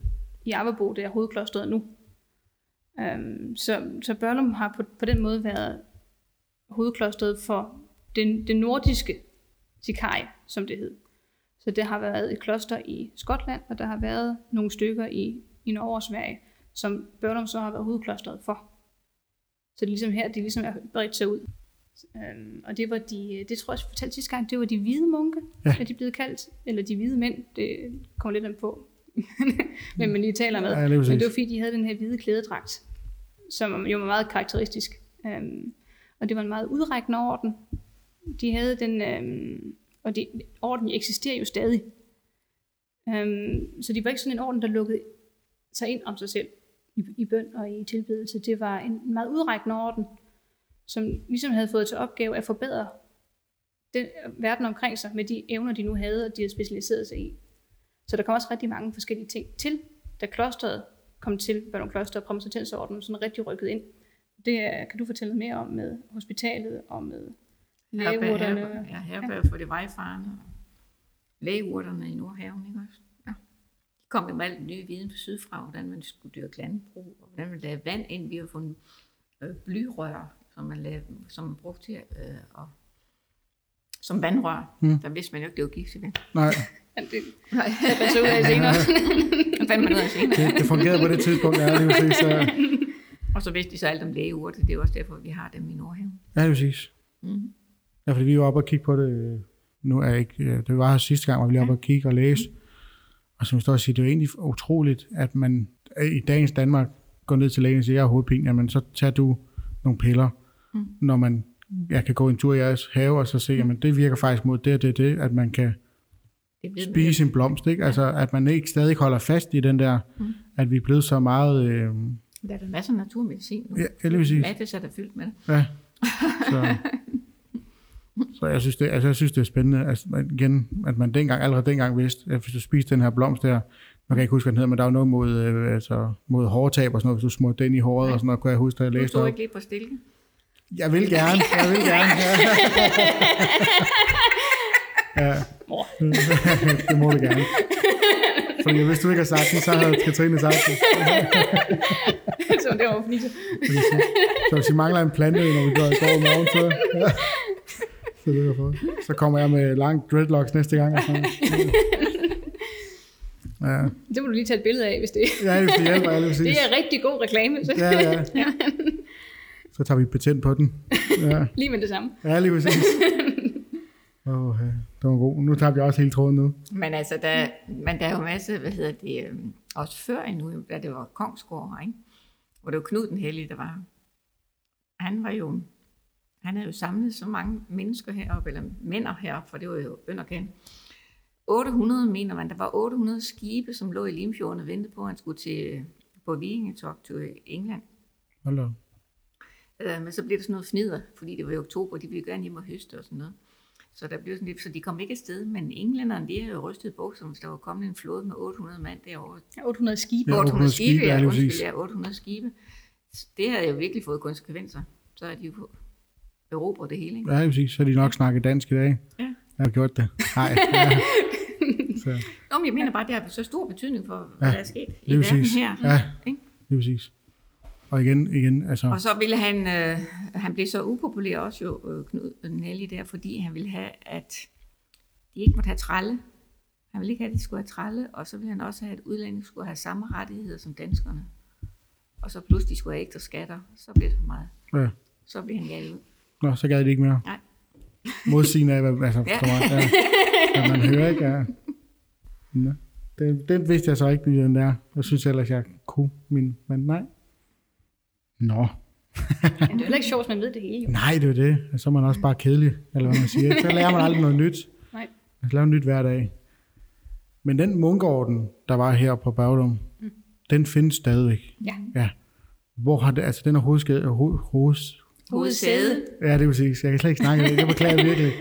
i Averbo, der er hovedklosteret nu. Um, så, så Børlum har på, på den måde været hovedklosteret for den, det nordiske Sikarie, som det hed. Så det har været et kloster i Skotland, og der har været nogle stykker i, i Norge og Sverige, som Børlum så har været hovedklosteret for. Så det er ligesom her, det ligesom er bredt sig ud. Um, og det var de, det tror jeg, jeg fortalte sidste gang, det var de hvide munke, Ja. er de blevet kaldt, eller de hvide mænd, det kommer lidt an på, hvem man lige taler med. Ja. Men det var fordi, de havde den her hvide klædedragt, som jo var meget karakteristisk. Um, og det var en meget udrækkende orden. De havde den, um, og de, orden eksisterer jo stadig. Øhm, så det var ikke sådan en orden, der lukkede sig ind om sig selv i, i bøn og i tilbedelse. Det var en meget udrækkende orden, som ligesom havde fået til opgave at forbedre den verden omkring sig med de evner, de nu havde, og de havde specialiseret sig i. Så der kom også rigtig mange forskellige ting til, da klosteret kom til, Børnum Kloster og Præmonstratensordenen sådan rigtig rykket ind. Det øh, kan du fortælle mere om med hospitalet og med lægeurterne. Ja, herberg for de vejfarende. og Lægeurterne i Nordhaven, ikke også? Ja. De kom jo med alt ny viden på sydfra, hvordan man skulle dyrke landbrug, og hvordan man lavede vand ind. Vi har fundet øh, blyrør, som man, lavede, som man brugte til øh, og, som vandrør. Mm. Der vidste man jo ikke, det var giftigt vand. nej, det fandt ud af senere. det fandt man ud af senere. det, det fungerede på det tidspunkt, ja, lige præcis. Så, Og så vidste de så alt om lægeurter. Det er også derfor, vi har dem i Nordhaven. ja, lige præcis. Mm. Ja, fordi vi var oppe og kigge på det, øh, nu er jeg ikke, øh, det var her sidste gang, hvor vi lige oppe og kigge og læse. Og som jeg står og siger, det er jo egentlig utroligt, at man øh, i dagens Danmark går ned til lægen og siger, jeg har hovedpine, jamen så tager du nogle piller, mm. når man jeg kan gå en tur i jeres have, og så se, jamen det virker faktisk mod det og det, det, at man kan Det spise en blomst, ikke? Altså, at man ikke stadig holder fast i den der, Mm. at vi er blevet så meget, øh, Der er der masser af naturmedicin nu. ja, lige præcis. Mattes er der fyldt med det. Ja. Så, så jeg synes, det, altså, jeg synes, det er spændende, altså, igen, at man dengang, allerede dengang vidste, at hvis du spiser den her blomst der, man kan ikke huske, hvad den hedder, men der er jo noget mod, øh, altså, mod hårtab og sådan noget, hvis du smurte den i håret Nej. og sådan noget, kunne jeg huske, da jeg Du læste op. ikke lige på stilke. Jeg vil gerne, jeg vil gerne. Ja. ja. det må du gerne. Fordi hvis du ikke har sagt det, så havde Katrine sagt det. så det var fordi, Så hvis I mangler en plante, når vi går i går morgen, så. Så, det er for. så kommer jeg med lang dreadlocks næste gang. Og sådan. Ja, det må du lige tage et billede af, hvis det ja det hjælper præcis. Det er rigtig god reklame, så Ja, ja. Så tager vi patent på den. Ja, lige med det samme. ja lige præcis. Åh, oh, det var god. Nu tager vi også hele tråden nu. Men altså, der, men der er jo masser, hvad hedder det, øh, også før endnu, da det var Kongsgård, ikke? hvor det var Knud den Hellige, der var. Han var jo, han havde jo samlet så mange mennesker heroppe, eller mænder heroppe, for det var jo bønderkend. 800, mener man, der var 800 skibe, som lå i Limfjorden og ventede på, at han skulle til, på vikingetog til England. Hold da. Øh, men så blev det sådan noget fnider, fordi det var i oktober, de ville gerne hjem og høste og sådan noget. Så der blev sådan lidt, så de kom ikke afsted, men englænderne, de havde jo rystet bukserne, hvis der var kommet en flåde med 800 mand derovre. Ja, 800 skibe. Ja, 800 skibe, skibe, ja, undskyld, ja, 800 skibe. Det havde jo virkelig fået konsekvenser. Så er de jo erobret det hele, ikke? Ja, præcis. Så de nok snakket dansk i dag. Ja. Jeg har gjort det. Nej. Ja. Så, Nå, men jeg mener bare, det har så stor betydning for, hvad Ja, der er sket i verden præcis. her. Ja, Ikke? lige præcis. Og igen, igen, altså... Og så ville han, øh, han blev så upopulær også jo, øh, Knud Nelly der, fordi han ville have, at de ikke måtte have tralle. Han ville ikke have, at de skulle have tralle, og så ville han også have, at udlændinge skulle have samme rettigheder som danskerne. Og så pludselig skulle have ekstra skatter, så blev det for meget. Ja. Så blev han gal ud. Nå, så gad de ikke mere. Nej. Modsigende af, hvad, altså, Ja. for mig, ja. At man hører ikke, ja. Nå. Det, det vidste jeg så ikke, lige den der. Jeg synes ellers, jeg kunne min, men nej. Nå, Men det er heller ikke sjovt, man ved det hele. Jo. nej, det er det. Så er man også bare kedelig, eller hvad man siger. Så lærer man aldrig noget nyt. Nej. Man skal lave nyt hver dag. Men den munkorden, der var her på Bagdum, mm. den findes stadigvæk. Ja. Ja. Hvor har det, altså den er hovedskade, hoved, hoved, Hovedsæde. ja, det er præcis. Jeg kan slet ikke snakke det. Jeg beklager virkelig.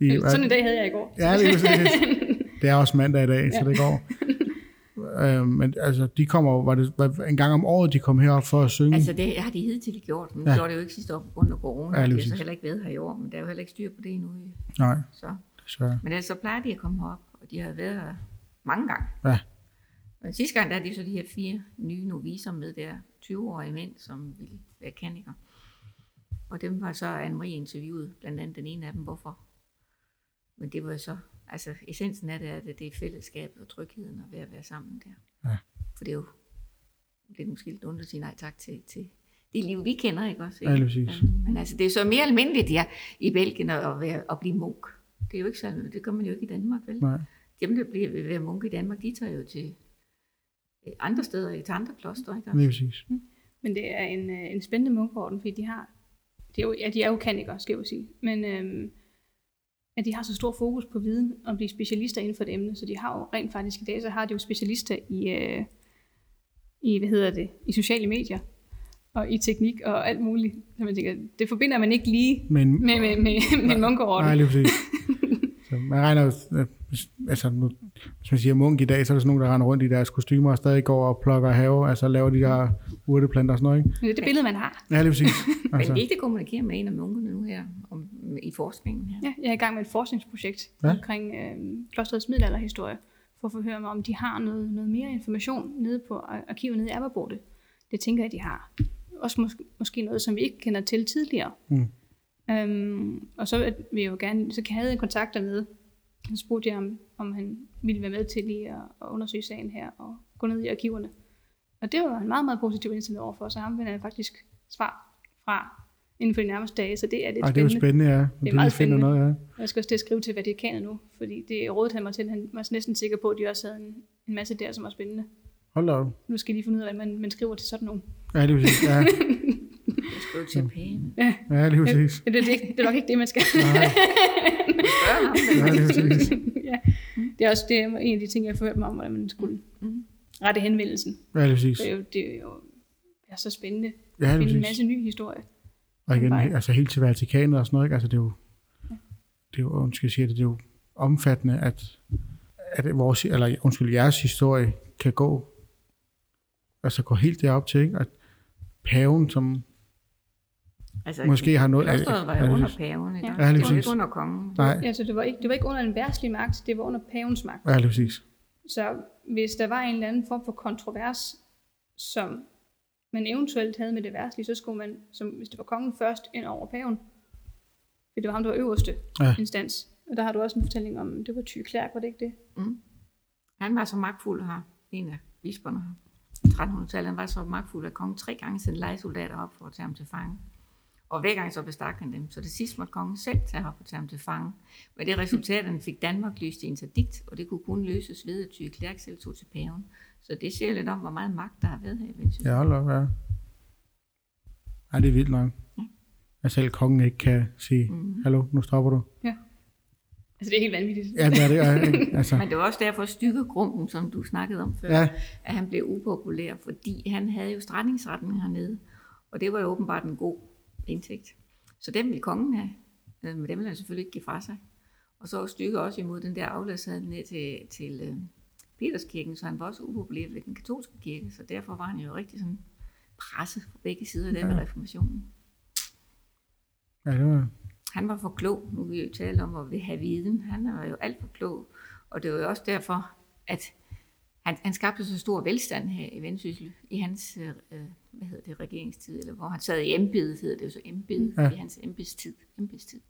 I, Sådan en dag havde jeg i går. Ja, det er præcis. Det er også mandag i dag, så Ja. det går. Øh, men altså, de kommer var det var en gang om året, de kom herop for at synge. Altså det har de hidtil gjort, men Ja. gjorde det jo ikke sidste år af corona. Ja, Ja, lige de har så heller ikke været her i år, men der er jo heller ikke styr på det endnu. Nej, Så. desværre. Men ellers så plejer de at komme herop, og de har været her mange gange. Ja. Men sidste gang, der er de så de her fire nye noviser med der 20-årige mænd, som ville være kanikere. Og dem var så Anne-Marie interviewet, blandt andet den ene af dem, hvorfor. Men det var jo så, altså essensen af det er, at det er fællesskabet og trygheden og ved at være sammen der. Ja. For det er jo lidt måske lidt ondt at sige nej tak til, til det liv, vi kender, ikke også? Ja, lige præcis. Men altså, det er så mere almindeligt ja, i Belgien at, være, at blive munk. Det er jo ikke så, det gør man jo ikke i Danmark, vel? Nej. Dem, der bliver være munke i Danmark, de tager jo til øh, andre steder, til andre kloster, ikke? Lige præcis. Men det er en, øh, en spændende munkeorden, fordi de har, de er jo, ja, de er jo kanikere, skal jeg jo sige, men øhm, at de har så stor fokus på viden og blive specialister inden for et emne, så de har jo rent faktisk i dag, så har de jo specialister i, øh, i hvad hedder det, i sociale medier og i teknik og alt muligt. Så man tænker, det forbinder man ikke lige Men, med, med, med, med en munkeorden. nej, lige præcis. Så man regner jo, at hvis- altså nu, hvis man siger munk i dag, så er der sådan nogen, der render rundt i deres kostymer og stadig går og plukker have, altså laver de der urteplanter og sådan noget, ikke? Men det er det billede, man har. Ja, lige præcis. Men Altså, vi ikke kommunikerer med en af munkene nu her om, i forskningen her. Ja, jeg er i gang med et forskningsprojekt Ja. omkring øh, klosterets middelalderhistorie, for at få høre mig, om de har noget, noget mere information nede på ar- arkivet nede i Aberborte. Det tænker jeg, de har. Også måske, måske noget, som vi ikke kender til tidligere. Mm. Øhm, og så vil jeg jo gerne, så kan jeg have en kontakt dernede. Så spurgte jeg, om, om han ville være med til lige at, at undersøge sagen her og gå ned i arkiverne. Og det var han meget, meget positiv indstillet over for, så ham vil jeg faktisk svar fra inden for de nærmeste dage, så det er lidt ej, det er jo spændende. ja. Det er de meget spændende. noget, ja. Jeg skal også til at skrive til Vatikanet nu, fordi det rådede han mig til. Han var næsten sikker på, at de også havde en, en masse der, som var spændende. Hold da. Nu skal jeg lige finde ud af, hvordan man, man skriver til sådan nogle. Ja, det er præcis. Ja. Jeg Skriv til pæne. Ja, lige præcis. Det, det, det, det er nok ikke det, man skal. Nej, ja, lige præcis. ja. Det er også det er en af de ting, jeg har hørt mig om, hvordan man skulle Mm. rette henvendelsen. Ja, lige præcis. Det er jo, det er jo det er så spændende. Ja, Det er en masse ny historie. Og igen, Vej. altså helt til Vatikanet og sådan noget, ikke? Altså det er jo, det er jo, undskyld, siger det, det er jo omfattende, at, at vores, eller undskyld, jeres historie kan gå, altså gå helt derop til, ikke? At paven, som Altså, måske har noget... Klosteret var jo under paven, ikke? Ja. Ja, det var ikke under kongen. Nej, Altså, det var ikke, det var ikke under en værtslig magt, det var under pavens magt. ja, lige præcis. Så hvis der var en eller anden form for kontrovers, som man eventuelt havde med det værtslige, så skulle man, som, hvis det var kongen først, ind over paven. For det var ham, der var øverste Ja. ja. instans. Og der har du også en fortælling om, det var Ty Klærk, var det ikke det? Mm. Han var så magtfuld her, en af bisperne her. 1300-tallet, han var så magtfuld, at kongen tre gange sendte lejesoldater op for at tage ham til fange. Og hver gang så bestak han dem. Så det sidste måtte kongen selv tage op og tage ham til fange. Med det resultat, at han fik Danmark løst i interdikt, og det kunne kun løses ved, at Tyge Klærk selv tog til paven. Så det siger lidt om, hvor meget magt der har været her i Vendsyssel. Ja, hold op, ja. Ej, det er vildt nok. Ja. At selv kongen ikke kan sige, Mm. hallo, nu stopper du. Altså, det er helt vanvittigt. Ja, det er det. Ja, ikke? altså, Men det var også derfor stykke grumpen, som du snakkede om før, ja, at han blev upopulær, fordi han havde jo strætningsretten hernede, og det var jo åbenbart en god indtægt. Så dem ville kongen have, øh, men dem ville han selvfølgelig ikke give fra sig. Og så var stykke også imod den der afladsad ned til, til øh, Peterskirken, så han var også upopulær ved den katolske kirke, så derfor var han jo rigtig sådan presset på begge sider der ved reformationen. ja, det var, Han var for klog, nu vil vi jo tale om at vil have viden. Han var jo alt for klog, og det var jo også derfor, at han, han skabte så stor velstand her i Vendsyssel i hans øh, øh, hvad hedder det, regeringstid, eller hvor han sad i embedet, hedder det jo så embedet, Ja. i hans embedstid. embedstid.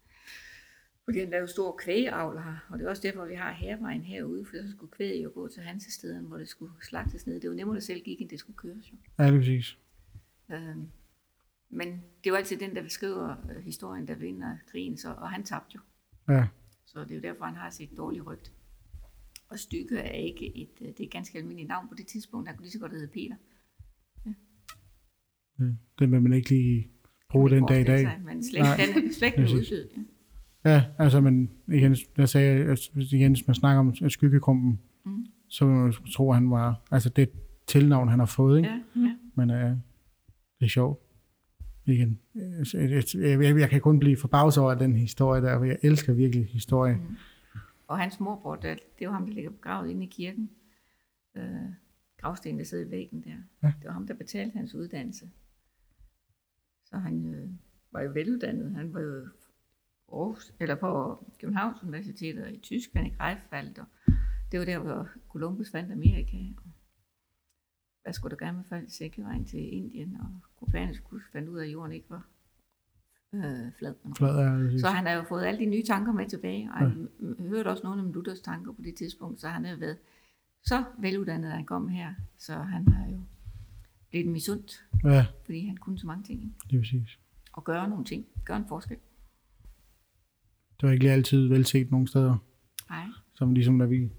Fordi han lavede stor kvægeavl her, og det er også derfor, vi har hervejen herude, for så skulle kvæget jo gå til hans steder, hvor det skulle slagtes ned. Det var nemmere, at det selv gik, end det skulle køres jo. ja, lige præcis. Øhm, men det er jo altid den, der beskriver øh, historien, der vinder krigen, så, og han tabte jo. Ja, Så det er jo derfor, han har sit dårlige rygt. Og Stykke er ikke et, øh, det er et ganske almindeligt navn på det tidspunkt. Han kunne lige så godt hedde Peter. det, det vil man ikke lige bruge den dag i dag. Sig, men Nej, den, er præcis. uddød. Ja. Ja, altså, men igen, jeg sagde, at hvis- igen, hvis man snakker om skyggekrumpen, Mm. så vil man tro, at han var, altså det tilnavn, han har fået, ikke? Ja, ja. Men øh, det er sjovt. Igen. Øh, Jeg, jeg, jeg, jeg kan kun blive forbavset over den historie der, for jeg elsker virkelig historie. Mm. Og hans morbror, der, det jo ham, der ligger begravet inde i kirken. Øh, gravstenen, der sidder i væggen der. Ja. Det var ham, der betalte hans uddannelse. Så han øh, var jo veluddannet. Han var jo Aarhus, eller på Københavns Universitet og i Tyskland i Greifswald. Og det var der, hvor Columbus fandt Amerika. Og hvad skulle der gerne med folk Silkevejen til Indien? Og Copernicus fandt ud af, at jorden ikke var øh, flad. Flad det. Så han har jo fået alle de nye tanker med tilbage, og han ja. hørte også nogle af Luthers tanker på det tidspunkt, så han har jo været så veluddannet, at han kom her. Så han har jo blevet misundt, Ja, fordi han kunne så mange ting. det er præcis. Og gøre nogle ting. Gøre en forskel. Det var ikke lige altid velset nogle steder. Nej. Som ligesom når vi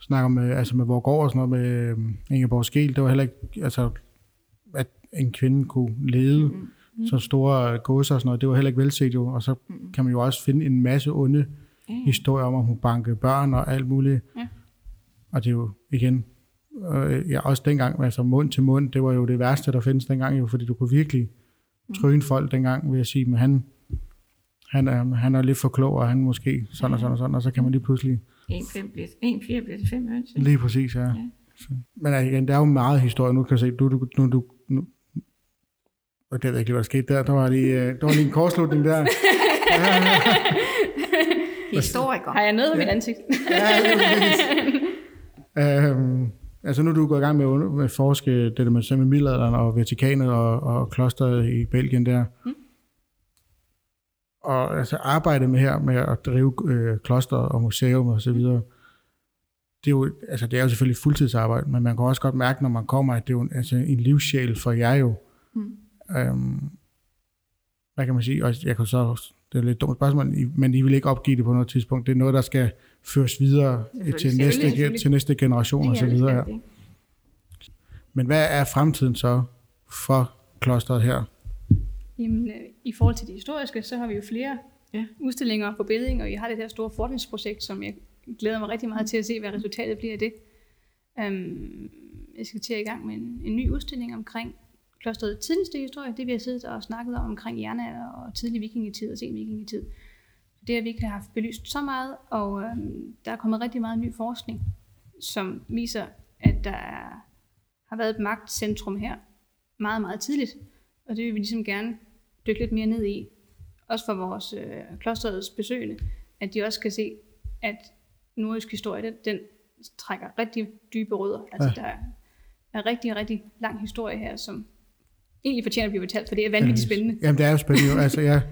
snakker med, altså med Vorgård og sådan noget med øhm, Ingeborg Skel, det var heller ikke, altså at en kvinde kunne lede Mm. Mm. så store godser og sådan noget, det var heller ikke velset jo. Og så Mm. kan man jo også finde en masse onde Ja, ja. historier om, at hun bankede børn og alt muligt. Ja. Og det er jo igen, øh, ja, også dengang, altså mund til mund, det var jo det værste, der findes dengang jo, fordi du kunne virkelig Mm. tryne folk dengang, vil jeg sige, men han, han, er, han er lidt for klog, og han måske sådan og sådan og sådan, og så kan man lige pludselig, En, fem bliver, en fire bliver til fem høns. ikke? lige præcis, ja. Ja. Så, men igen, der er jo meget historie, nu kan jeg se, du, du, nu, du, nu, og det ved jeg ikke lige, hvad der skete der, der var lige, øh, der var lige en kortslutning der. Historiker. Har jeg noget på mit ansigt? Ja, præcis. øhm, altså nu er du gået i gang med at, forske det der med, med middelalderen og Vatikanet og, og klosteret i Belgien der. Mm. Og altså arbejdet med her med at drive øh, kloster og museum og så videre, det er, jo, altså det er jo selvfølgelig fuldtidsarbejde, men man kan også godt mærke, når man kommer, at det er jo en, altså en livssjæl for jer jo. Mm. Øhm, hvad kan man sige? Og jeg kan så, det er et lidt dumt spørgsmål, men I vil ikke opgive det på noget tidspunkt. Det er noget, der skal føres videre til næste, til næste generation og så videre. Ja. Det Men hvad er fremtiden så for klosteret her? Jamen, øh, i forhold til det historiske, så har vi jo flere Ja. udstillinger og forbedringer, og I har det her store forskningsprojekt, som jeg glæder mig rigtig meget til at se, hvad resultatet bliver af det. Um, jeg skal til at i gang med en, en ny udstilling omkring klosteret tidligste historie, det vi har siddet og snakket om omkring jernalder og tidlig vikingetid og sen vikingetid. Det har vi ikke haft belyst så meget, og øhm, der er kommet rigtig meget ny forskning, som viser, at der er, har været et magtcentrum her meget, meget tidligt, og det vil vi ligesom gerne dykke lidt mere ned i, også for vores øh, klosterets besøgende, at de også kan se, at nordisk historie, den, den trækker rigtig dybe rødder. Altså Ja. der er, er rigtig, rigtig lang historie her, som egentlig fortjener at blive fortalt, for det er vanvittigt spændende. Jamen, det er jo spændende. Altså, jeg,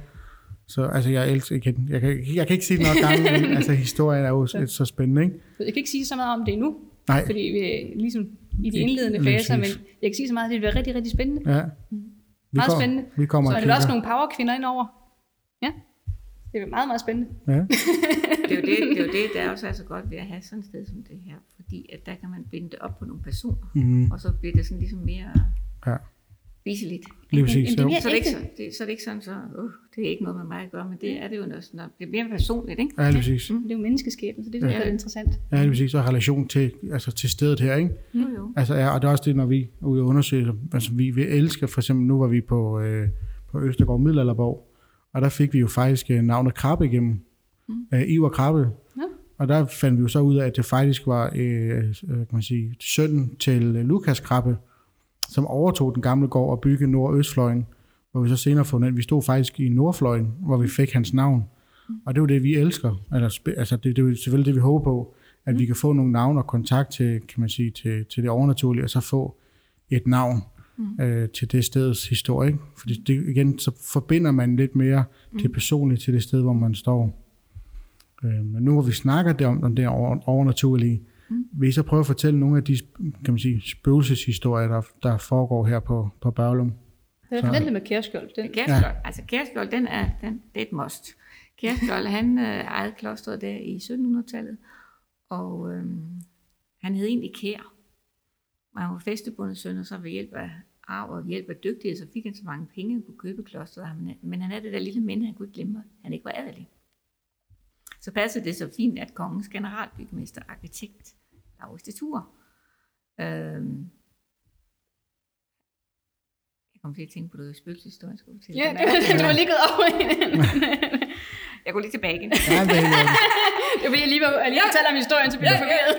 så, altså, jeg elsker, jeg kan, jeg, kan, jeg kan ikke sige det nok gange, men altså, historien er jo så, så spændende, ikke? Jeg kan ikke sige så meget om det endnu, Nej, fordi vi er ligesom i de indledende lige faser, men jeg kan sige så meget, at det bliver rigtig, rigtig spændende. ja. Vi Meget kommer- spændende. Vi kommer Så er der også nogle powerkvinder indover. Ja, det er meget, meget spændende. Ja. Det er, jo det, det er jo det, der er også er så godt ved at have sådan et sted som det her, fordi at der kan man binde det op på nogle personer, Mm, og så bliver det sådan ligesom mere ja, viseligt. lige præcis. Jamen, det er Så er det, ikke så, det, så er det ikke sådan, så uh, det er ikke noget med mig at gøre, men det er det jo noget sådan, det bliver mere personligt, ikke? Ja, lige præcis. Det er jo menneskeskæbne, så det er Ja. ja. interessant. Ja, lige præcis. Og relation til, altså, til stedet her, ikke? Jo, jo. Altså, ja, og det er også det, når vi er ude og undersøge, altså, vi, vi elsker, for eksempel nu var vi på, øh, på Østergaard Middelalderborg, og der fik vi jo faktisk øh, navnet Krabbe igennem. Mm. Øh, Ivar Krabbe. Ja. Og der fandt vi jo så ud af, at det faktisk var øh, øh, kan man sige, sønnen til øh, Lukas Krabbe, som overtog den gamle gård og byggede nord- og østfløjen, hvor vi så senere fundet, at vi stod faktisk i nordfløjen, hvor vi fik hans navn. Og det er jo det, vi elsker. Eller, altså, det, det er jo selvfølgelig det, vi håber på, at vi kan få nogle navne og kontakt til, kan man sige, til, til det overnaturlige, og så få et navn mm. øh, til det stedets historie. Fordi det, igen, så forbinder man lidt mere mm. det personlige til det sted, hvor man står. Øh, men nu hvor vi snakker det om, om det over, overnaturlige, mm. vil I så prøve at fortælle nogle af de kan man sige, spøgelseshistorier, der, der foregår her på, på Børlum? Det er der med Kærskjold. Den, Kærskjold, ja. altså Kærskjold, den er, den, det er et must. Kærskjold, han øh, ejede klosteret der i 1700-tallet, og øh, han hed egentlig Kær. Og han var fæstebundet søn, og så ved hjælp af arv og ved hjælp af dygtighed, så fik han så mange penge, at kunne købe klosteret. Men, men han havde det der lille minde, han kunne ikke glemme, at han ikke var adelig. Så passede det så fint, at kongens generalbygmester, arkitekt, Laurits de Thur, øh, jeg kom til at tænke på det spøgelseshistorie, skulle fortælle. ja, det, det, du var lige gået over i den. Jeg går lige tilbage igen. Ja, det, er, Det var jeg lige, var, jeg lige fortalte om historien, så blev jeg forvirret.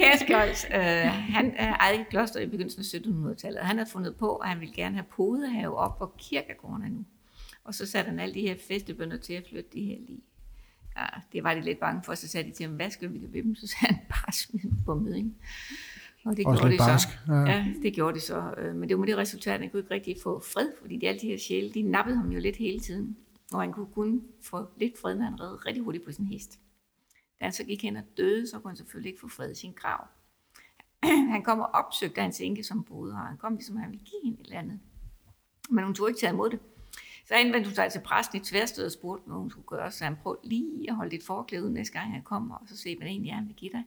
Kærskjold, øh, han ejede et kloster i begyndelsen af 1700-tallet. Han havde fundet på, at han ville gerne have podehave op, hvor kirkegården er nu. Og så satte han alle de her festebønder til at flytte de her lige. Ja, det var de lidt bange for, så sagde de til ham, hvad skal vi ved dem? Så sagde han, bare smid dem på møding. Og det Også gjorde lidt de barsk. så. Ja. Ja, det gjorde de så. Øh, Men det var med det resultat, at han kunne ikke rigtig få fred, fordi de, alle de her sjæle, de nappede ham jo lidt hele tiden. Og han kunne kun få lidt fred, når han red rigtig hurtigt på sin hest. Da han så gik hen og døde, så kunne han selvfølgelig ikke få fred i sin grav. han kom og opsøgte hans enke, som boede her. Han kom ligesom, han ville give hende et eller andet. Men hun tog ikke tage imod det. Så indvendte hun sig til præsten i tværsted og spurgte, hvad hun skulle gøre. Så han prøvede lige at holde dit forklæde ud næste gang han kommer, og så se, hvad det egentlig er, han vil give dig.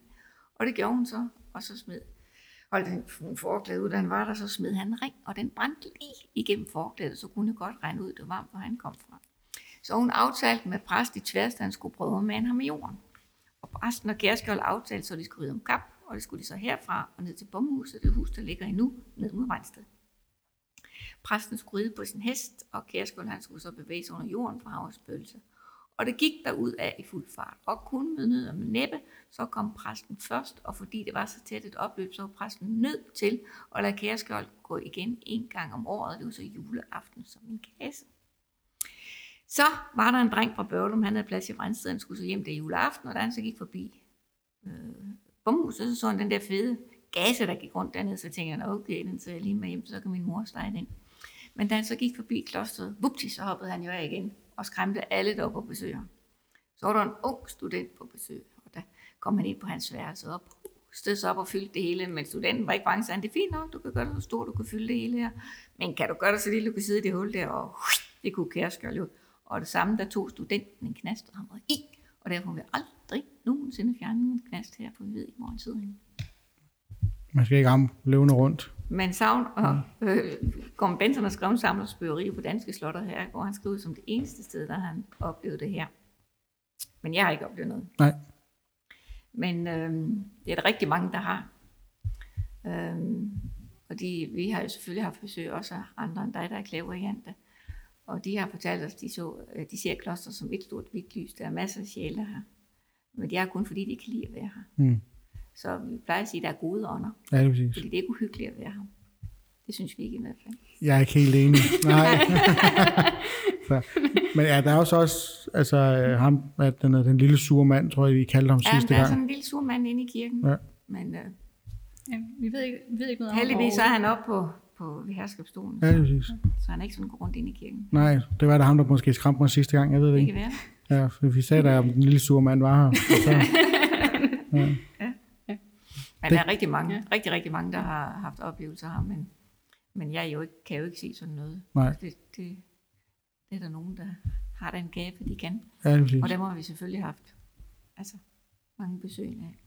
Og det gjorde hun så, og så smed holdt hun forklæde ud, da han var der, så smed han en ring, og den brændte lige igennem forklædet, så kunne det godt regne ud, det var hvor han kom fra. Så hun aftalte med præst i tværs, at han skulle prøve at mande ham i jorden. Og præsten og Kærskjold aftalte, så de skulle ride om kap, og det skulle de så herfra og ned til bomhuset, det hus, der ligger endnu, ned mod Vejsted. Præsten skulle ride på sin hest, og Kærskjold han skulle så bevæge sig under jorden for havets. Og det gik der ud af i fuld fart, og kun med nød og med næppe, så kom præsten først, og fordi det var så tæt et opløb, så var præsten nødt til at lade Kærskjold gå igen en gang om året, det var så juleaften som en kasse. Så var der en dreng fra Børlum, han havde plads i Vrensted, han skulle så hjem der juleaften, og da han så gik forbi øh, bomhuset, så så han den der fede gase, der gik rundt dernede, så tænkte han, okay, den tager jeg lige med hjem, så kan min mor stege den. Men da han så gik forbi klosteret, vupti, så hoppede han jo af igen, og skræmte alle, der var på besøg. Så var der en ung student på besøg, og der kom han ind på hans værelse op, stod sig op og fyldte det hele, men studenten var ikke bange, så han, det er fint nok, du kan gøre det så stort, du kan fylde det hele her, men kan du gøre det så lille, du kan sidde i det hul der, og det kunne Kærskjold jo. Og det samme, der tog studenten en knast, og han var i, og derfor vil aldrig nogensinde fjerne en knast her, på Hvid i morgen hvor. Man skal ikke ramme levende rundt. Men savn og øh, Gorm Benson har skrevet en samlersbøgeri på danske slotter her, hvor han skriver som det eneste sted, der han oplevede det her. Men jeg har ikke oplevet noget. Nej. Men øh, det er der rigtig mange, der har. Øh, og de, vi har jo selvfølgelig haft besøg også af andre end dig, der er klaveriante. Og de har fortalt os, de, så, øh, de ser kloster som et stort hvidt lys. Der er masser af sjæle her. Men det er kun fordi, de kan lide at være her. Mm. Så vi plejer at sige, at der er gode ånder. Ja, det er præcis. Fordi det er ikke uhyggeligt at være her. Det synes vi ikke i hvert fald. Jeg er ikke helt enig. Nej. så, men ja, der er også, også altså, øh, ham, at den, er den lille sure mand, tror jeg, vi kaldte ham Ja, sidste der er gang. sådan en lille sur mand inde i kirken. Ja. Men øh, Ja, vi ved ikke, vi ved ikke noget om heldigvis så ham er han oppe på, på herskabsstolen. Ja, det er præcis. Så han er ikke sådan går rundt inde i kirken. Nej, det var der ham, der måske skræmte mig sidste gang, jeg ved det Det kan ikke. være. Ja, for vi sagde, at den lille sure mand var her. Så, Men der er rigtig mange, ja. rigtig, rigtig mange, der har haft oplevelser her, men, men jeg jo ikke, kan jo ikke se sådan noget. Nej. Det, det, det er der nogen, der har den gave, de kan. ja. Og dem har vi selvfølgelig haft altså, mange besøg af.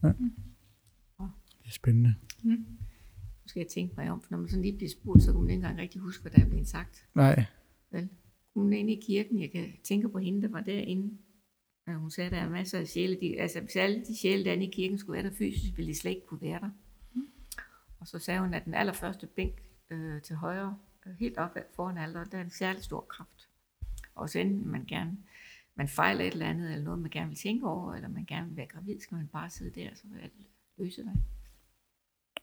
Det er spændende. Nu skal jeg tænke mig om, for når man sådan lige bliver spurgt, så kan man ikke engang rigtig huske, hvad der er blevet sagt. Nej, Vel? Hun er inde i kirken, jeg kan tænke på hende, der var derinde. Og hun sagde, at der er masser af sjæle. De, altså, hvis alle de sjæle, der er i kirken, skulle være der fysisk, ville de slet ikke kunne være der. Og så sagde hun, at den allerførste bænk øh, til højre, øh, helt op foran alderet, der er en særlig stor kraft. Og så enten man gerne man fejler et eller andet, eller noget, man gerne vil tænke over, eller man gerne vil være gravid, skal man bare sidde der, så vil alt løse dig.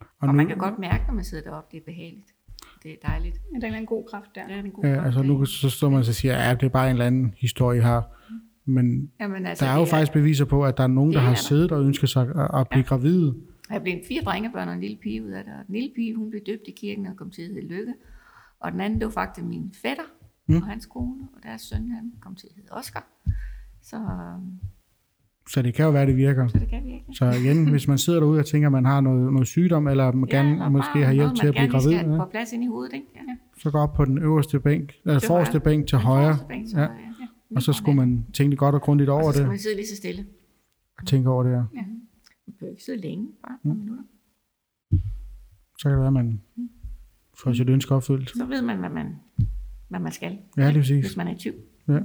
og, Og nu, man kan godt mærke, når man sidder deroppe, det er behageligt. Det er dejligt. Ja, der er en god kraft der. Der er en god ja, kraft altså nu så står man og siger, at ja, det er bare en eller anden historie her. Men Jamen, altså, der er jo det faktisk beviser på, at der er nogen, der er har siddet og ønsket sig at, at blive Ja. gravide. Der blev fire drengebørn og en lille pige ud af det. Og den lille pige, hun blev døbt i kirken og kom til at hedde Lykke. Og den anden, det var faktisk min fætter Mm. og hans kone. Og deres søn, han kom til at hedde Oscar. Så, øhm, Så det kan jo være, det virker. så det kan vi ikke. Så igen, hvis man sidder derude og tænker, at man har noget, noget sygdom, eller man gerne og måske har hjælp til at blive gerne gravid, ja, på plads ind i hovedet, ikke? Ja. så gå op på den øverste bænk, eller forreste bænk til højre, bænk til ja. højre, ja. Og så skulle man tænke godt og grundigt Og over så skal det, man sidde lige så stille. og tænke over det her. Man behøver ikke sidde længe, bare par minutter. Så kan det være, at man får sit ønske opfyldt. Så ved man, hvad man, hvad man skal, Ja, lige præcis. hvis man er i tvivl. Ja.